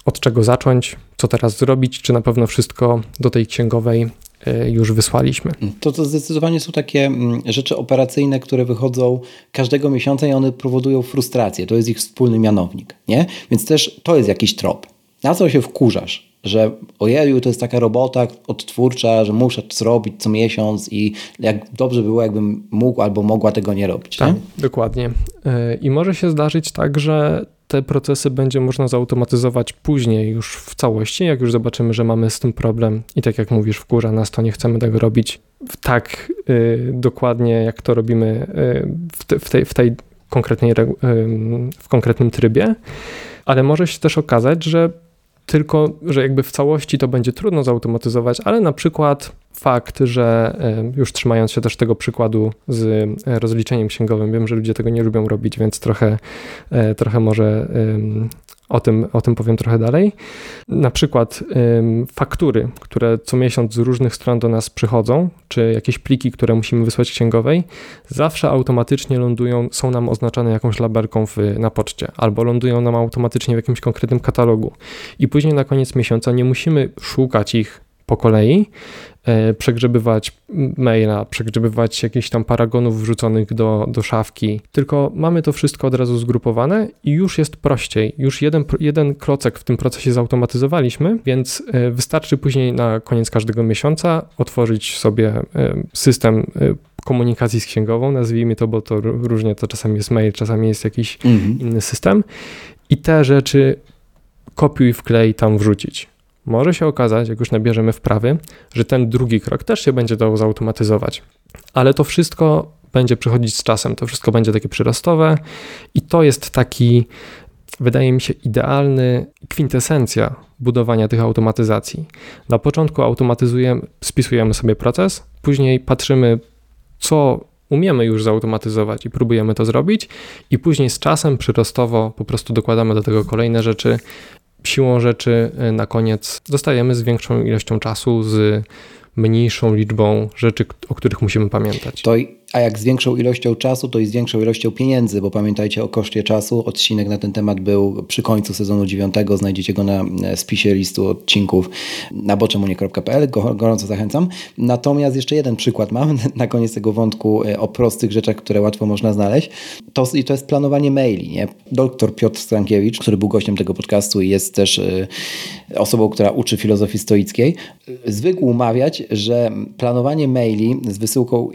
od czego zacząć, co teraz zrobić, czy na pewno wszystko do tej księgowej e, już wysłaliśmy. To, to zdecydowanie są takie mm, rzeczy operacyjne, które wychodzą każdego miesiąca i one powodują frustrację. To jest ich wspólny mianownik, nie? Więc też to jest jakiś trop. Na co się wkurzasz? że ojeju, to jest taka robota odtwórcza, że muszę to zrobić co miesiąc i jak dobrze było, jakbym mógł albo mogła tego nie robić. Tak, nie? dokładnie. E, I może się zdarzyć tak, że te procesy będzie można zautomatyzować później już w całości, jak już zobaczymy, że mamy z tym problem. I tak jak mówisz, wkurza nas, to nie chcemy tego robić tak y, dokładnie, jak to robimy y, w, te, w, tej, w tej konkretnej, y, w konkretnym trybie, ale może się też okazać, że tylko że jakby w całości to będzie trudno zautomatyzować, ale na przykład fakt, że już trzymając się też tego przykładu z rozliczeniem księgowym, wiem, że ludzie tego nie lubią robić, więc trochę, trochę może o tym, o tym powiem trochę dalej. Na przykład faktury, które co miesiąc z różnych stron do nas przychodzą, czy jakieś pliki, które musimy wysłać księgowej, zawsze automatycznie lądują, są nam oznaczane jakąś labelką w, na poczcie, albo lądują nam automatycznie w jakimś konkretnym katalogu. I później na koniec miesiąca nie musimy szukać ich po kolei, e, przegrzebywać maila, przegrzebywać jakichś tam paragonów wrzuconych do, do szafki, tylko mamy to wszystko od razu zgrupowane i już jest prościej. Już jeden, jeden klocek w tym procesie zautomatyzowaliśmy, więc e, wystarczy później na koniec każdego miesiąca otworzyć sobie e, system komunikacji z księgową, nazwijmy to, bo to różnie to czasami jest mail, czasami jest jakiś mhm. inny system i te rzeczy kopiuj, wklej tam wrzucić. Może się okazać, jak już nabierzemy wprawy, że ten drugi krok też się będzie dało zautomatyzować. Ale to wszystko będzie przychodzić z czasem, to wszystko będzie takie przyrostowe i to jest taki, wydaje mi się, idealny kwintesencja budowania tych automatyzacji. Na początku automatyzujemy, spisujemy sobie proces, później patrzymy, co umiemy już zautomatyzować i próbujemy to zrobić, i później z czasem przyrostowo po prostu dokładamy do tego kolejne rzeczy siłą rzeczy e, na koniec zostajemy z większą ilością czasu, z mniejszą liczbą rzeczy, o których musimy pamiętać. To a jak z większą ilością czasu, to i z większą ilością pieniędzy, bo pamiętajcie o koszcie czasu. Odcinek na ten temat był przy końcu sezonu dziewiątego. Znajdziecie go na e, spisie listu odcinków na boczemunie.pl. Gorąco zachęcam. Natomiast jeszcze jeden przykład mam na koniec tego wątku e, o prostych rzeczach, które łatwo można znaleźć. To, I to jest planowanie maili. Nie? Doktor Piotr Stankiewicz, który był gościem tego podcastu i jest też y, osobą, która uczy filozofii stoickiej, zwykł umawiać, że planowanie maili z wysyłką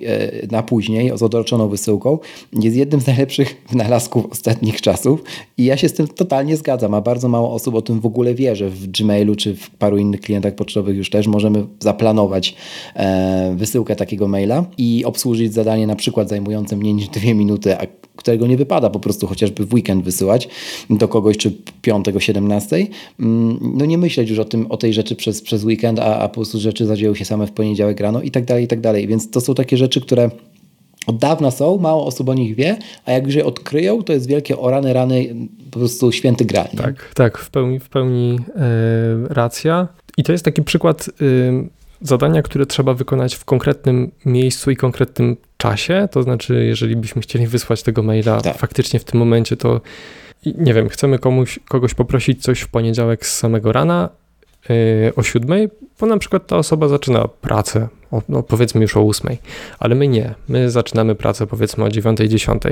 na później później z odroczoną wysyłką jest jednym z najlepszych wynalazków ostatnich czasów i ja się z tym totalnie zgadzam, a bardzo mało osób o tym w ogóle wierzy. W Gmailu czy w paru innych klientach pocztowych już też możemy zaplanować e, wysyłkę takiego maila i obsłużyć zadanie na przykład zajmujące mniej niż dwie minuty, a którego nie wypada po prostu chociażby w weekend wysyłać do kogoś, czy 5, 17. Mm, no nie myśleć już o, tym, o tej rzeczy przez, przez weekend, a, a po prostu rzeczy zadzieją się same w poniedziałek rano i tak dalej, i tak dalej. Więc to są takie rzeczy, które od dawna są, mało osób o nich wie, a jak już je odkryją, to jest wielkie o rany, po prostu święty gral. Tak, tak, w pełni, w pełni e, racja. I to jest taki przykład e, zadania, które trzeba wykonać w konkretnym miejscu i konkretnym czasie. To znaczy, jeżeli byśmy chcieli wysłać tego maila tak. faktycznie w tym momencie, to nie wiem, chcemy komuś, kogoś poprosić coś w poniedziałek z samego rana, e, o siódmej, bo na przykład ta osoba zaczyna pracę o, no powiedzmy już o 8, ale my nie. My zaczynamy pracę powiedzmy o 9, 10.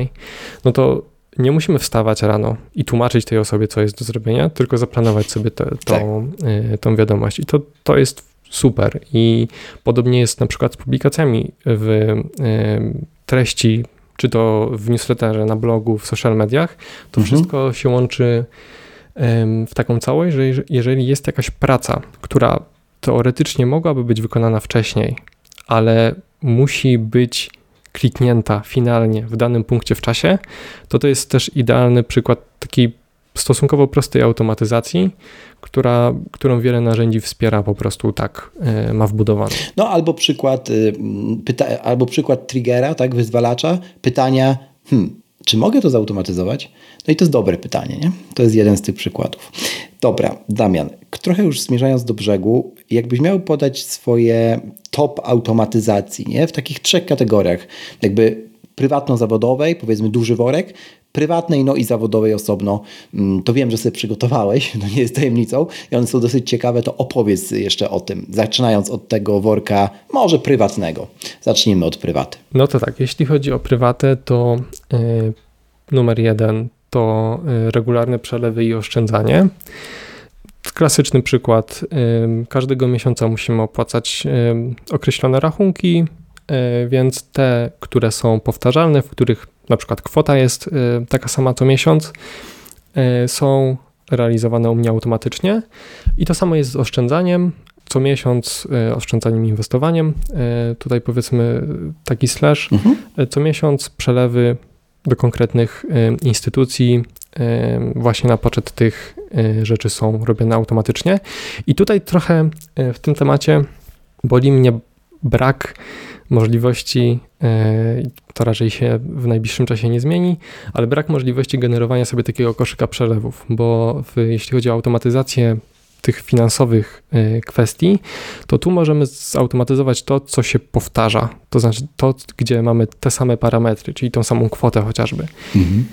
No to nie musimy wstawać rano i tłumaczyć tej osobie, co jest do zrobienia, tylko zaplanować sobie te, tą, tak. y, tą wiadomość. I to, to jest super. I podobnie jest na przykład z publikacjami w y, treści, czy to w newsletterze, na blogu, w social mediach. To mhm. wszystko się łączy w taką całość, że jeżeli jest jakaś praca, która teoretycznie mogłaby być wykonana wcześniej, ale musi być kliknięta finalnie w danym punkcie w czasie, to to jest też idealny przykład takiej stosunkowo prostej automatyzacji, która, którą wiele narzędzi wspiera po prostu tak, e, ma wbudowane. No albo przykład, y, pyta, albo przykład triggera, tak, wyzwalacza, pytania, hmm, czy mogę to zautomatyzować? No i to jest dobre pytanie, nie? To jest jeden z tych przykładów. Dobra, Damian, trochę już zmierzając do brzegu, jakbyś miał podać swoje top automatyzacji, nie? W takich trzech kategoriach, jakby prywatno-zawodowej, powiedzmy duży worek, prywatnej, no i zawodowej osobno. Mm, to wiem, że sobie przygotowałeś, no nie jest tajemnicą i one są dosyć ciekawe, to opowiedz jeszcze o tym, zaczynając od tego worka może prywatnego. Zacznijmy od prywaty. No to tak, jeśli chodzi o prywatę, to yy, numer jeden to yy, regularne przelewy i oszczędzanie. Klasyczny przykład. Yy, każdego miesiąca musimy opłacać określone rachunki, więc te, które są powtarzalne, w których na przykład kwota jest y, taka sama co miesiąc, y, są realizowane u mnie automatycznie i to samo jest z oszczędzaniem. Co miesiąc y, oszczędzaniem i inwestowaniem. Tutaj powiedzmy taki slash. Mhm. Co miesiąc przelewy do konkretnych instytucji właśnie na poczet tych rzeczy są robione automatycznie. I tutaj trochę w tym temacie boli mnie brak możliwości, to raczej się w najbliższym czasie nie zmieni, ale brak możliwości generowania sobie takiego koszyka przelewów, bo w, jeśli chodzi o automatyzację tych finansowych e, kwestii, to tu możemy zautomatyzować to, co się powtarza. To znaczy to, gdzie mamy te same parametry, czyli tą samą kwotę chociażby. Mhm.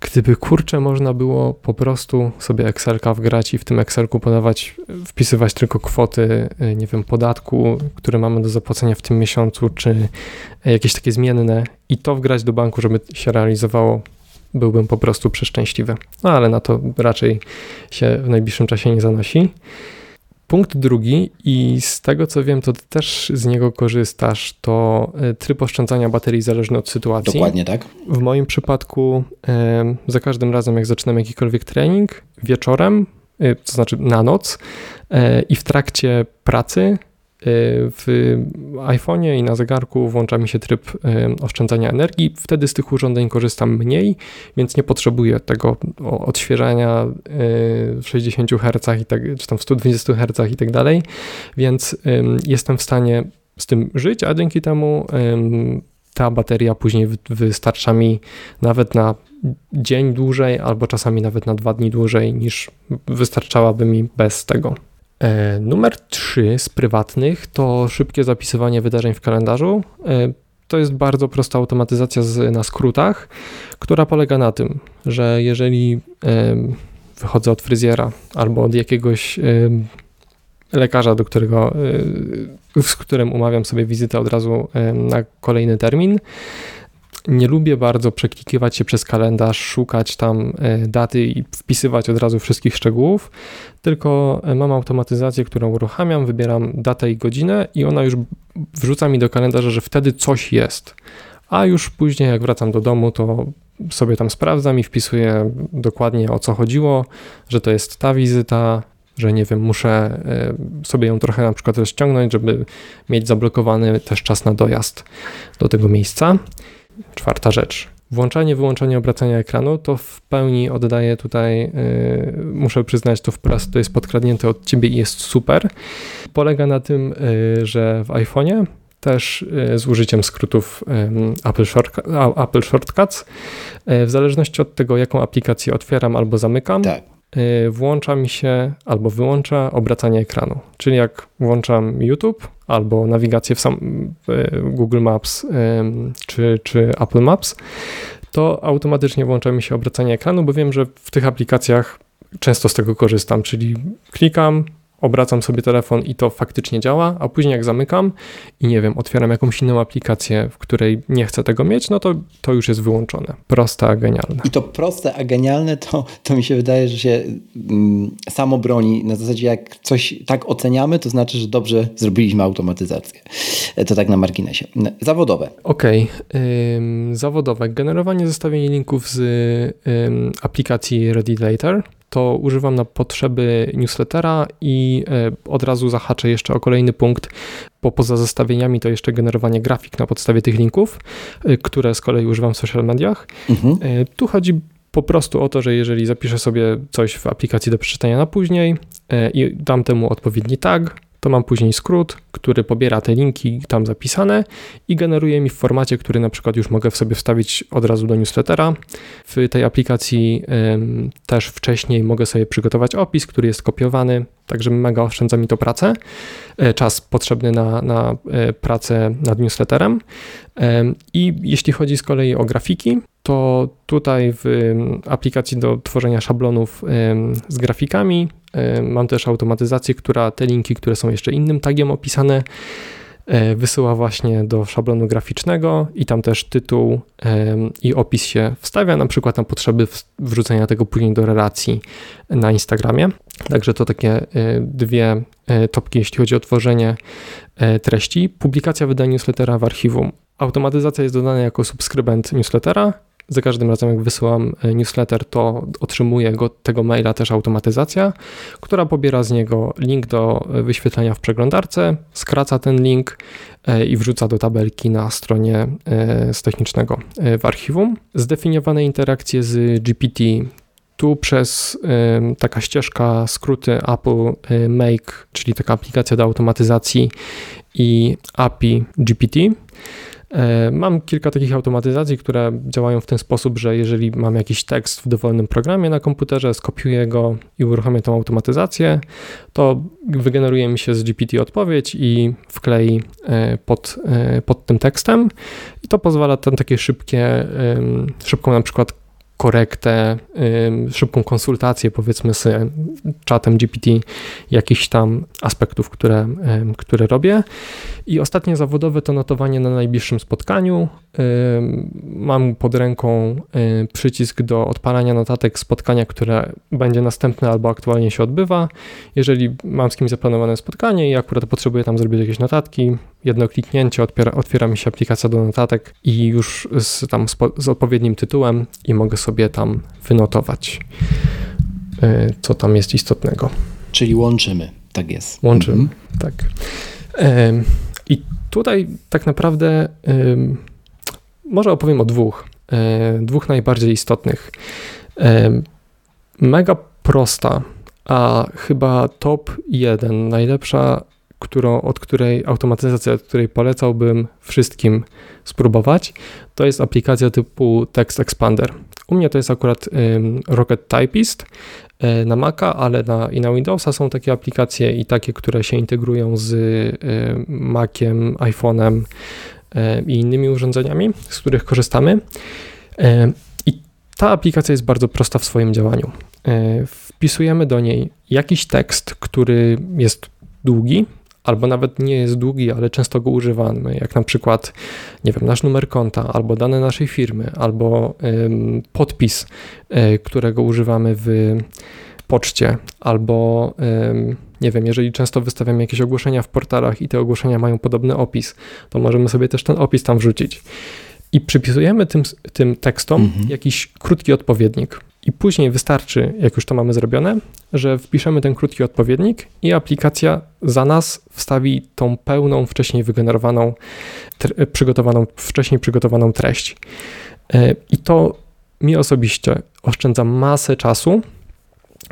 Gdyby kurczę można było po prostu sobie Excelka wgrać i w tym Excelku podawać, wpisywać tylko kwoty, e, nie wiem, podatku, które mamy do zapłacenia w tym miesiącu, czy jakieś takie zmienne i to wgrać do banku, żeby się realizowało byłbym po prostu przeszczęśliwy. No ale na to raczej się w najbliższym czasie nie zanosi. Punkt drugi, i z tego co wiem, to ty też z niego korzystasz, to e, tryb oszczędzania baterii zależny od sytuacji. Dokładnie tak. W moim przypadku e, za każdym razem, jak zaczynam jakikolwiek trening, wieczorem, e, to znaczy na noc i w trakcie pracy w iPhone'ie i na zegarku włącza mi się tryb oszczędzania energii. Wtedy z tych urządzeń korzystam mniej, więc nie potrzebuję tego odświeżania w 60 Hz i tak, czy tam w 120 Hz i tak dalej, więc jestem w stanie z tym żyć, a dzięki temu ta bateria później wystarcza mi nawet na dzień dłużej, albo czasami nawet na dwa dni dłużej niż wystarczałaby mi bez tego. E, numer 3 z prywatnych to szybkie zapisywanie wydarzeń w kalendarzu. E, to jest bardzo prosta automatyzacja z, na skrótach, która polega na tym, że jeżeli wychodzę od fryzjera albo od jakiegoś lekarza, do którego, z którym umawiam sobie wizytę od razu na kolejny termin, nie lubię bardzo przeklikiwać się przez kalendarz, szukać tam e, daty i wpisywać od razu wszystkich szczegółów, tylko e, mam automatyzację, którą uruchamiam, wybieram datę i godzinę i ona już wrzuca mi do kalendarza, że wtedy coś jest. A już później, jak wracam do domu, to sobie tam sprawdzam i wpisuję dokładnie o co chodziło, że to jest ta wizyta, że nie wiem, muszę e, sobie ją trochę na przykład rozciągnąć, żeby mieć zablokowany też czas na dojazd do tego miejsca. Czwarta rzecz. Włączanie, wyłączanie obracania ekranu to w pełni oddaję tutaj, yy, muszę przyznać to wprost, to jest podkradnięte od ciebie i jest super. Polega na tym, yy, że w iPhone'ie też yy, z użyciem skrótów Apple, Short, Apple Shortcuts, y, w zależności od tego, jaką aplikację otwieram albo zamykam, tak Y, włącza mi się albo wyłącza obracanie ekranu. Czyli jak włączam YouTube albo nawigację w sam y, Google Maps czy, czy Apple Maps, to automatycznie włącza mi się obracanie ekranu, bo wiem, że w tych aplikacjach często z tego korzystam, czyli klikam, obracam sobie telefon i to faktycznie działa, a później jak zamykam i nie wiem, otwieram jakąś inną aplikację, w której nie chcę tego mieć, no to to już jest wyłączone. Proste, a genialne. I to proste, a genialne to, to mi się wydaje, że się mm, samo broni. Na zasadzie jak coś tak oceniamy, to znaczy, że dobrze zrobiliśmy automatyzację. To tak na marginesie. Zawodowe. Okej. Okay. Zawodowe. Generowanie zestawień linków z ym, aplikacji Ready Later to używam na potrzeby newslettera i e, od razu zahaczę jeszcze o kolejny punkt, bo poza zestawieniami to jeszcze generowanie grafik na podstawie tych linków, e, które z kolei używam w social mediach. Mhm. E, tu chodzi po prostu o to, że jeżeli zapiszę sobie coś w aplikacji do przeczytania na później i dam temu odpowiedni tag, to mam później skrót, który pobiera te linki tam zapisane i generuje mi w formacie, który na przykład już mogę w sobie wstawić od razu do newslettera. W tej aplikacji też wcześniej mogę sobie przygotować opis, który jest kopiowany, także mega oszczędza mi to pracę, e, czas potrzebny na, na e, pracę nad newsletterem. I jeśli chodzi z kolei o grafiki, to tutaj w aplikacji do tworzenia szablonów z grafikami mam też automatyzację, która te linki, które są jeszcze innym tagiem opisane, e, wysyła właśnie do szablonu graficznego i tam też tytuł i opis się wstawia, na przykład na potrzeby wrzucenia tego później do relacji na Instagramie. Także to takie e, dwie e, topki, jeśli chodzi o tworzenie treści. Publikacja wydania newslettera w archiwum. Automatyzacja jest dodana jako subskrybent newslettera za każdym razem, jak wysyłam e, newsletter, to otrzymuje go, tego maila też automatyzacja, która pobiera z niego link do e, wyświetlenia w przeglądarce, skraca ten link e, i wrzuca do tabelki na stronie z technicznego w archiwum. Zdefiniowane interakcje z GPT tu przez taka ścieżka skróty Apple Make, czyli taka aplikacja do automatyzacji i API GPT, mam kilka takich automatyzacji, które działają w ten sposób, że jeżeli mam jakiś tekst w dowolnym programie na komputerze, skopiuję go i uruchomię tą automatyzację, to wygeneruje mi się z GPT odpowiedź i wklei e, pod, e, pod tym tekstem. I to pozwala na takie szybkie, szybką na przykład korektę, szybką konsultację powiedzmy z czatem GPT jakichś tam aspektów, które, które robię. I ostatnie zawodowe to notowanie na najbliższym spotkaniu. Mam pod ręką przycisk do odpalania notatek spotkania, które będzie następne albo aktualnie się odbywa. Jeżeli mam z kimś zaplanowane spotkanie i akurat potrzebuję tam zrobić jakieś notatki, jedno kliknięcie otwiera, otwiera mi się aplikacja do notatek i już z, tam z odpowiednim tytułem i mogę sobie tam wynotować, y, co tam jest istotnego. Czyli łączymy, tak jest. Łączymy, mhm. tak. I tutaj tak naprawdę może opowiem o dwóch, e, dwóch najbardziej istotnych. Mega prosta, a chyba top jeden, najlepsza którą, od której automatyzacja, od której polecałbym wszystkim spróbować, to jest aplikacja typu Text Expander. U mnie to jest akurat um, Rocket Typist e, na Maca, ale na, i na Windowsa są takie aplikacje i takie, które się integrują z y, Maciem, iPhone'em y, i innymi urządzeniami, z których korzystamy. Y, I ta aplikacja jest bardzo prosta w swoim działaniu. Wpisujemy do niej jakiś tekst, który jest długi, albo nawet nie jest długi, ale często go używamy, jak na przykład, nie wiem, nasz numer konta, albo dane naszej firmy, albo ym, podpis, y, którego używamy w poczcie, albo ym, nie wiem, jeżeli często wystawiamy jakieś ogłoszenia w portalach i te ogłoszenia mają podobny opis, to możemy sobie też ten opis tam wrzucić. I przypisujemy tym, tym tekstom mhm. jakiś krótki odpowiednik. I później wystarczy, jak już to mamy zrobione, że wpiszemy ten krótki odpowiednik i aplikacja za nas wstawi tą pełną, wcześniej wygenerowaną, przygotowaną, wcześniej przygotowaną treść. E, I to mi osobiście oszczędza masę czasu,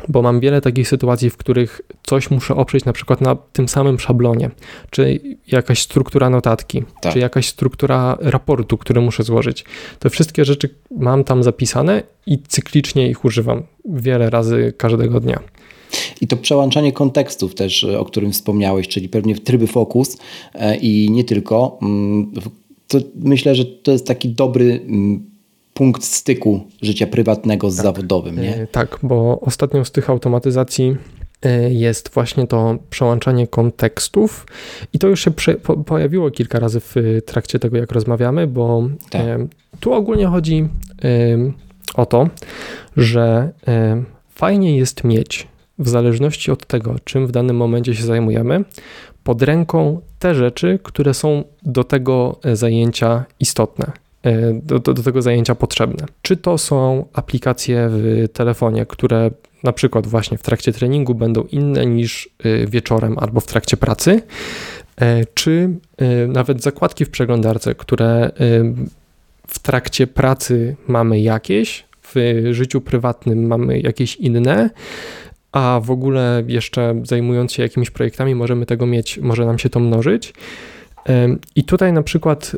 bo mam wiele takich sytuacji, w których coś muszę oprzeć na przykład na tym samym szablonie, czy jakaś struktura notatki, tak. czy jakaś struktura raportu, który muszę złożyć. Te wszystkie rzeczy mam tam zapisane i cyklicznie ich używam wiele razy każdego dnia. I to przełączanie kontekstów też, o którym wspomniałeś, czyli pewnie w tryby fokus e, i nie tylko. Mm, to myślę, że to jest taki dobry mm, punkt styku życia prywatnego z tak. zawodowym, nie? E, tak, bo ostatnią z tych automatyzacji e, jest właśnie to przełączanie kontekstów i to już się po, pojawiło kilka razy w trakcie tego, jak rozmawiamy, bo tak. e, tu ogólnie chodzi e, o to, że e, fajnie jest mieć w zależności od tego, czym w danym momencie się zajmujemy, pod ręką te rzeczy, które są do tego zajęcia istotne. E, do, do, do, tego zajęcia potrzebne. Czy to są aplikacje w telefonie, które na przykład właśnie w trakcie treningu będą inne niż e, wieczorem albo w trakcie pracy, e, czy nawet zakładki w przeglądarce, które w trakcie pracy mamy jakieś, w życiu prywatnym mamy jakieś inne, a w ogóle jeszcze zajmując się jakimiś projektami możemy tego mieć, może nam się to mnożyć. I tutaj na przykład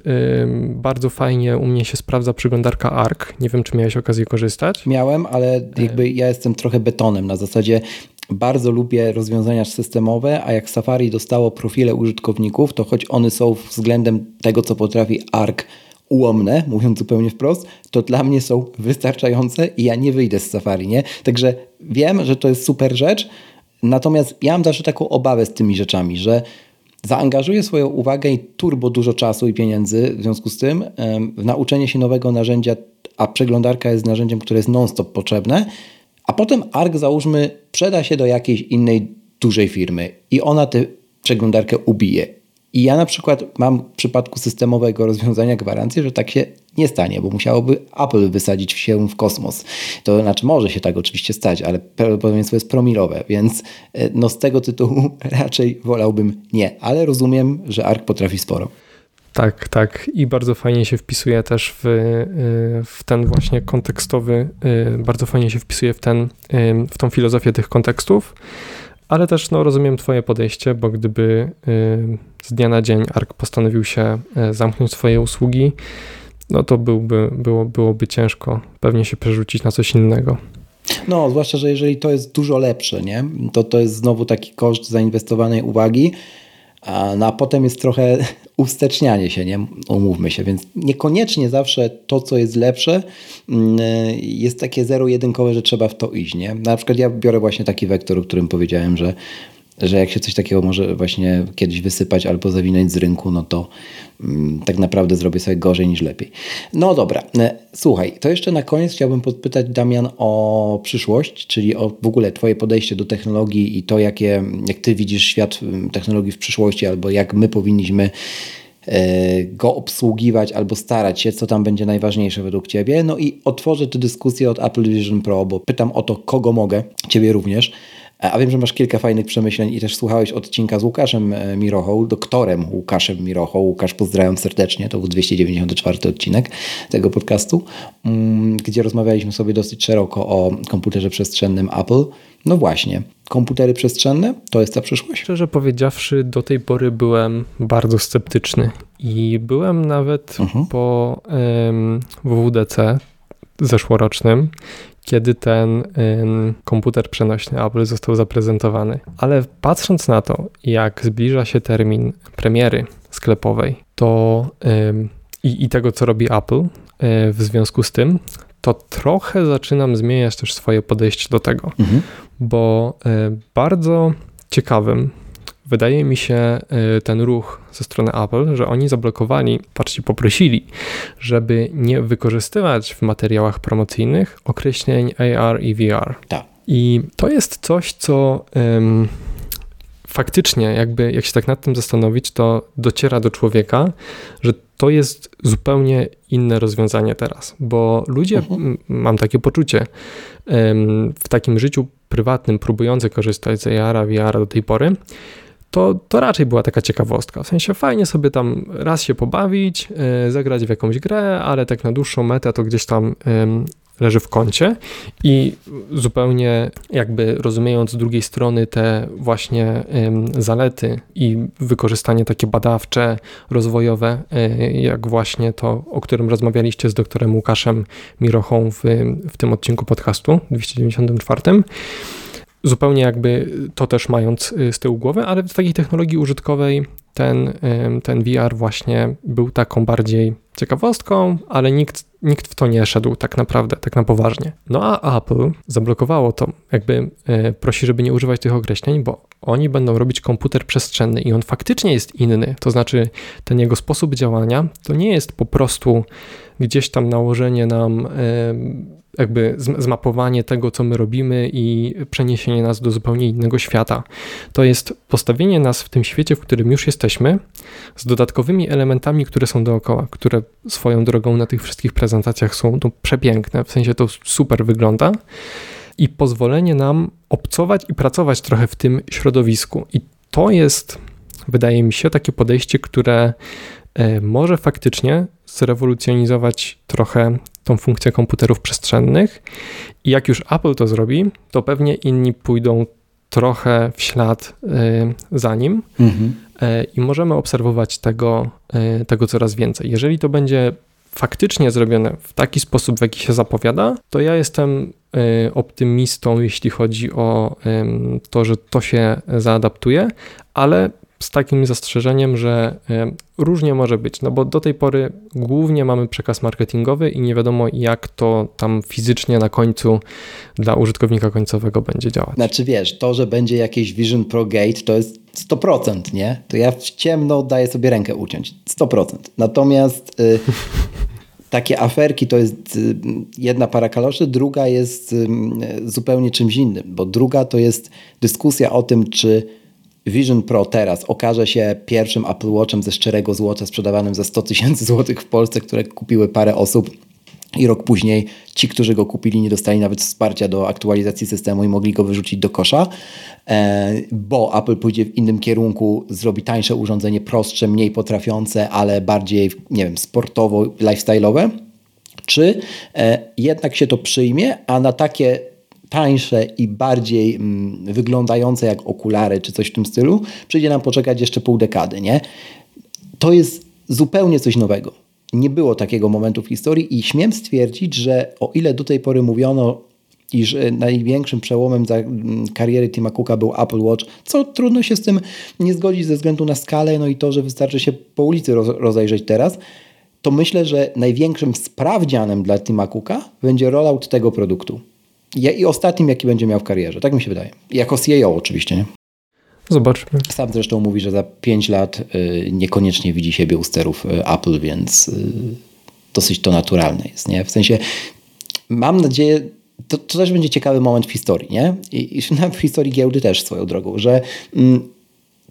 bardzo fajnie u mnie się sprawdza przeglądarka ARC. Nie wiem, czy miałeś okazję korzystać. Miałem, ale jakby ja jestem trochę betonem. Na zasadzie bardzo lubię rozwiązania systemowe, a jak Safari dostało profile użytkowników, to choć one są względem tego, co potrafi ARC ułomne, mówiąc zupełnie wprost, to dla mnie są wystarczające i ja nie wyjdę z Safari, nie? Także wiem, że to jest super rzecz, natomiast ja mam zawsze taką obawę z tymi rzeczami, że zaangażuję swoją uwagę i turbo dużo czasu i pieniędzy w związku z tym w nauczenie się nowego narzędzia, a przeglądarka jest narzędziem, które jest non-stop potrzebne, a potem ARC załóżmy przeda się do jakiejś innej dużej firmy i ona tę przeglądarkę ubije. I ja na przykład mam w przypadku systemowego rozwiązania gwarancję, że tak się nie stanie, bo musiałoby Apple wysadzić się w kosmos. To znaczy może się tak oczywiście stać, ale prawdopodobieństwo jest promilowe, więc e, no z tego tytułu raczej wolałbym nie, ale rozumiem, że ARC potrafi sporo. Tak, tak. I bardzo fajnie się wpisuje też w, w ten właśnie kontekstowy, bardzo fajnie się wpisuje w, ten, w tą filozofię tych kontekstów, ale też no, rozumiem Twoje podejście, bo gdyby z dnia na dzień ARK postanowił się zamknąć swoje usługi, no to byłby, było, byłoby ciężko pewnie się przerzucić na coś innego. No, zwłaszcza, że jeżeli to jest dużo lepsze, nie? to to jest znowu taki koszt zainwestowanej uwagi, a, no, a potem jest trochę ustecznianie się, nie? umówmy się, więc niekoniecznie zawsze to, co jest lepsze, mm, jest takie zero-jedynkowe, że trzeba w to iść. Nie? Na przykład ja biorę właśnie taki wektor, o którym powiedziałem, że że jak się coś takiego może właśnie kiedyś wysypać albo zawinąć z rynku, no to mm, tak naprawdę zrobię sobie gorzej niż lepiej. No dobra, e, słuchaj, to jeszcze na koniec chciałbym podpytać Damian o przyszłość, czyli o w ogóle Twoje podejście do technologii i to, jakie, jak Ty widzisz świat technologii w przyszłości, albo jak my powinniśmy e, go obsługiwać albo starać się, co tam będzie najważniejsze według Ciebie. No i otworzę tę dyskusję od Apple Vision Pro, bo pytam o to, kogo mogę, Ciebie również. A wiem, że masz kilka fajnych przemyśleń i też słuchałeś odcinka z Łukaszem e, Mirochą, doktorem Łukaszem Mirochą. Łukasz, pozdrawiam serdecznie, to był 294 odcinek tego podcastu, mm, gdzie rozmawialiśmy sobie dosyć szeroko o komputerze przestrzennym Apple. No właśnie, komputery przestrzenne to jest ta przyszłość? Szczerze powiedziawszy, do tej pory byłem bardzo sceptyczny i byłem nawet uh-huh. po um, WWDC zeszłorocznym kiedy ten ym, komputer przenośny Apple został zaprezentowany. Ale patrząc na to, jak zbliża się termin premiery sklepowej, to ym, i, i, tego, co robi Apple y, w związku z tym, to trochę zaczynam zmieniać też swoje podejście do tego, mhm. bo y, bardzo ciekawym wydaje mi się y, ten ruch ze strony Apple, że oni zablokowali, patrzcie, poprosili, żeby nie wykorzystywać w materiałach promocyjnych określeń AR i VR. Tak. I to jest coś, co faktycznie, jakby jak się tak nad tym zastanowić, to dociera do człowieka, że to jest zupełnie inne rozwiązanie teraz, bo ludzie, uh-huh. mam takie poczucie, w takim życiu prywatnym, próbujący korzystać z AR, VR do tej pory, to, to raczej była taka ciekawostka. W sensie fajnie sobie tam raz się pobawić, yy, zagrać w jakąś grę, ale tak na dłuższą metę to gdzieś tam yy, leży w kącie i zupełnie jakby rozumiejąc z drugiej strony te właśnie zalety i wykorzystanie takie badawcze, rozwojowe, y, jak właśnie to, o którym rozmawialiście z doktorem Łukaszem Mirochą w, w tym odcinku podcastu 294, zupełnie jakby to też mając y, z tyłu głowy, ale w takiej technologii użytkowej ten, ten VR właśnie był taką bardziej ciekawostką, ale nikt, nikt w to nie szedł tak naprawdę, tak na poważnie. No a Apple zablokowało to, jakby e, prosi, żeby nie używać tych określeń, bo oni będą robić komputer przestrzenny i on faktycznie jest inny. To znaczy, ten jego sposób działania to nie jest po prostu gdzieś tam nałożenie nam jakby zmapowanie tego, co my robimy i przeniesienie nas do zupełnie innego świata. To jest postawienie nas w tym świecie, w którym już jesteśmy, z dodatkowymi elementami, które są dookoła, które swoją drogą na tych wszystkich prezentacjach są no, przepiękne, w sensie to super wygląda i pozwolenie nam obcować i pracować trochę w tym środowisku. I to jest, wydaje mi się, takie podejście, które e, może faktycznie zrewolucjonizować trochę tą funkcję komputerów przestrzennych. I jak już Apple to zrobi, to pewnie inni pójdą trochę w ślad y, za nim mhm. Y, i możemy obserwować tego, y, tego coraz więcej. Jeżeli to będzie faktycznie zrobione w taki sposób, w jaki się zapowiada, to ja jestem optymistą, jeśli chodzi o to, że to się zaadaptuje, ale z takim zastrzeżeniem, że różnie może być, no bo do tej pory głównie mamy przekaz marketingowy i nie wiadomo jak to tam fizycznie na końcu dla użytkownika końcowego będzie działać. Znaczy wiesz, to, że będzie jakieś Vision Pro Gate to jest 100%, nie? To ja w ciemno daję sobie rękę uciąć. 100%. Natomiast y, takie aferki to jest y, jedna para kaloszy, druga jest zupełnie czymś innym, bo druga to jest dyskusja o tym, czy Vision Pro teraz okaże się pierwszym Apple Watchem ze szczerego złota sprzedawanym za 100 tysięcy złotych w Polsce, które kupiły parę osób. I rok później ci, którzy go kupili, nie dostali nawet wsparcia do aktualizacji systemu i mogli go wyrzucić do kosza, e, bo Apple pójdzie w innym kierunku, zrobi tańsze urządzenie, prostsze, mniej potrafiące, ale bardziej, nie wiem, sportowo, lifestyle'owe, czy e, jednak się to przyjmie, a na takie tańsze i bardziej mm, wyglądające jak okulary czy coś w tym stylu, przyjdzie nam poczekać jeszcze pół dekady, nie? To jest zupełnie coś nowego. Nie było takiego momentu w historii i śmiem stwierdzić, że o ile do tej pory mówiono, iż e, największym przełomem mm, kariery Tima Cooka był Apple Watch, co trudno się z tym nie zgodzić ze względu na skalę, no i to, że wystarczy się po ulicy rozejrzeć teraz, to myślę, że największym sprawdzianem dla Tima Cooka będzie rollout tego produktu. I ostatnim, jaki będzie miał w karierze. Tak mi się wydaje. Jako CEO oczywiście, nie? Zobaczmy. Sam zresztą mówi, że za 5 lat y, niekoniecznie widzi siebie u sterów y, Apple, więc y, dosyć to naturalne jest. Nie? W sensie mam nadzieję, to, to też będzie ciekawy moment w historii, nie? I, i w historii giełdy też swoją drogą, że mm,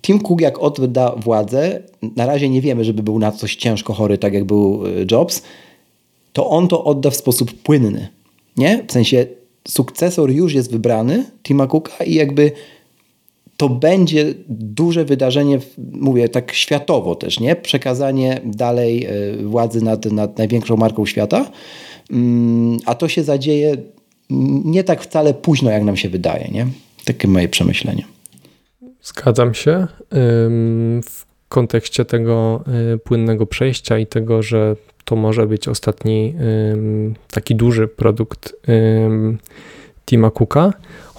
Tim Cook jak odda władzę, na razie nie wiemy, żeby był na coś ciężko chory, tak jak był Jobs, to on to odda w sposób płynny. Nie? W sensie sukcesor już jest wybrany, Tima Cooka i jakby to będzie duże wydarzenie, mówię tak światowo też, nie? Przekazanie dalej e, władzy nad, nad największą marką świata, mm, a to się zadzieje nie tak wcale późno, jak nam się wydaje, nie? Takie moje przemyślenie. Zgadzam się. W kontekście tego e, płynnego przejścia i tego, że to może być ostatni taki duży produkt Tima Cooka,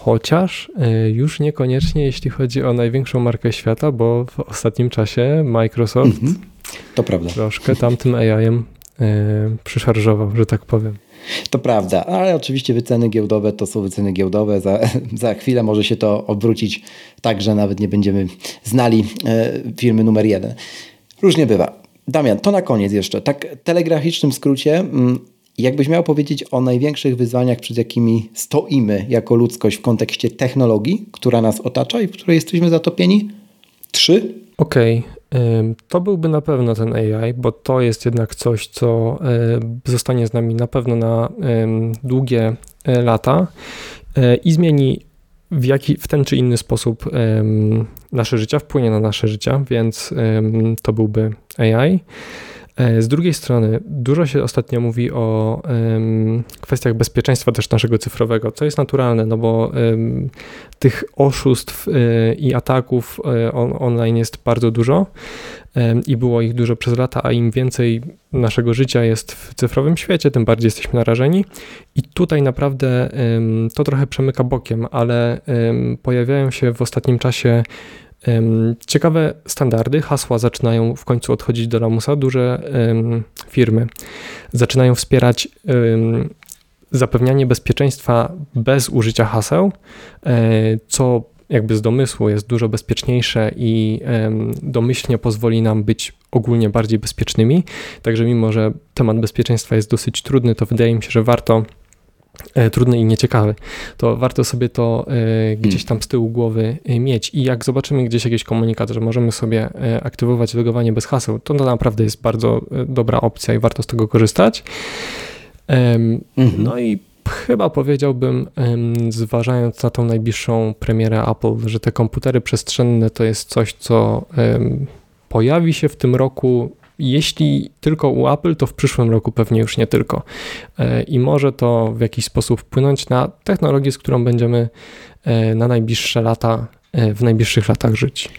chociaż e, już niekoniecznie jeśli chodzi o największą markę świata, bo w ostatnim czasie Microsoft -hmm. to prawda. troszkę tamtym AI-em e, przyszarżował, że tak powiem. To prawda, ale oczywiście wyceny giełdowe to są wyceny giełdowe. Za, za chwilę może się to odwrócić tak, że nawet nie będziemy znali e, firmy numer jeden. Różnie bywa. Damian, to na koniec jeszcze, tak telegraficznym skrócie, mm, jakbyś miał powiedzieć o największych wyzwaniach, przed jakimi stoimy jako ludzkość w kontekście technologii, która nas otacza i w której jesteśmy zatopieni? Trzy? Okej, okay. To byłby na pewno ten AI, bo to jest jednak coś, co zostanie z nami na pewno na długie e, lata e, i zmieni w, jaki, w ten czy inny sposób nasze życia, wpłynie na nasze życia, więc to byłby AI. E, z drugiej strony, dużo się ostatnio mówi o um, kwestiach bezpieczeństwa też naszego cyfrowego, co jest naturalne, no bo um, tych oszustw y, i ataków y, on, online jest bardzo dużo i było ich dużo przez lata, a im więcej naszego życia jest w cyfrowym świecie, tym bardziej jesteśmy narażeni. I tutaj naprawdę to trochę przemyka bokiem, ale pojawiają się w ostatnim czasie Ciekawe standardy, hasła zaczynają w końcu odchodzić do lamusa. Duże firmy zaczynają wspierać zapewnianie bezpieczeństwa bez użycia haseł, e, co jakby z domysłu jest dużo bezpieczniejsze i domyślnie pozwoli nam być ogólnie bardziej bezpiecznymi. Także mimo, że temat bezpieczeństwa jest dosyć trudny, to wydaje mi się, że warto trudny i nieciekawy, to warto sobie to e, gdzieś tam z tyłu głowy e, mieć. I jak zobaczymy gdzieś jakiś komunikat, że możemy sobie aktywować logowanie bez haseł, to to naprawdę jest bardzo dobra opcja i warto z tego korzystać. Mhm. No i chyba powiedziałbym, zważając na tą najbliższą premierę Apple, że te komputery przestrzenne to jest coś, co pojawi się w tym roku jeśli tylko u Apple, to w przyszłym roku pewnie już nie tylko. E, I może to w jakiś sposób wpłynąć na technologię, z którą będziemy e, na najbliższe lata, e, w najbliższych latach żyć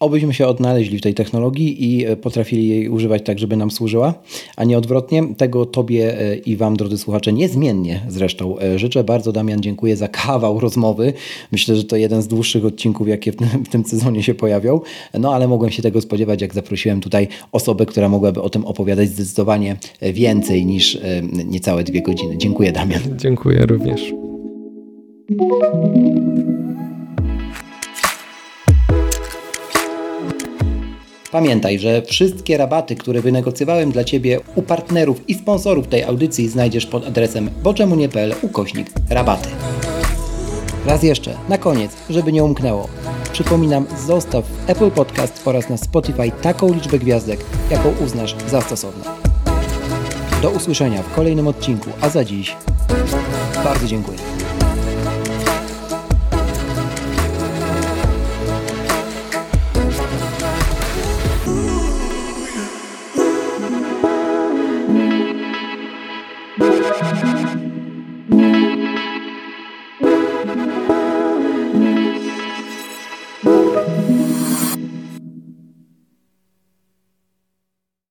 obyśmy się odnaleźli w tej technologii i e, potrafili jej używać tak, żeby nam służyła, a nie odwrotnie. Tego Tobie e, i Wam, drodzy słuchacze, niezmiennie zresztą e, życzę. Bardzo Damian dziękuję za kawał rozmowy. Myślę, że to jeden z dłuższych odcinków, jakie w tym, sezonie się pojawią. No ale mogłem się tego spodziewać, jak zaprosiłem tutaj osobę, która mogłaby o tym opowiadać zdecydowanie więcej niż niecałe dwie godziny. Dziękuję Damian. Dziękuję również. Pamiętaj, że wszystkie rabaty, które wynegocjowałem dla Ciebie u partnerów i sponsorów tej audycji znajdziesz pod adresem boczemunie.pl ukośnik rabaty. Raz jeszcze, na koniec, żeby nie umknęło. Przypominam, zostaw w Apple Podcast oraz na Spotify taką liczbę gwiazdek, jaką uznasz za stosowną. Do usłyszenia w kolejnym odcinku, a za dziś bardzo dziękuję.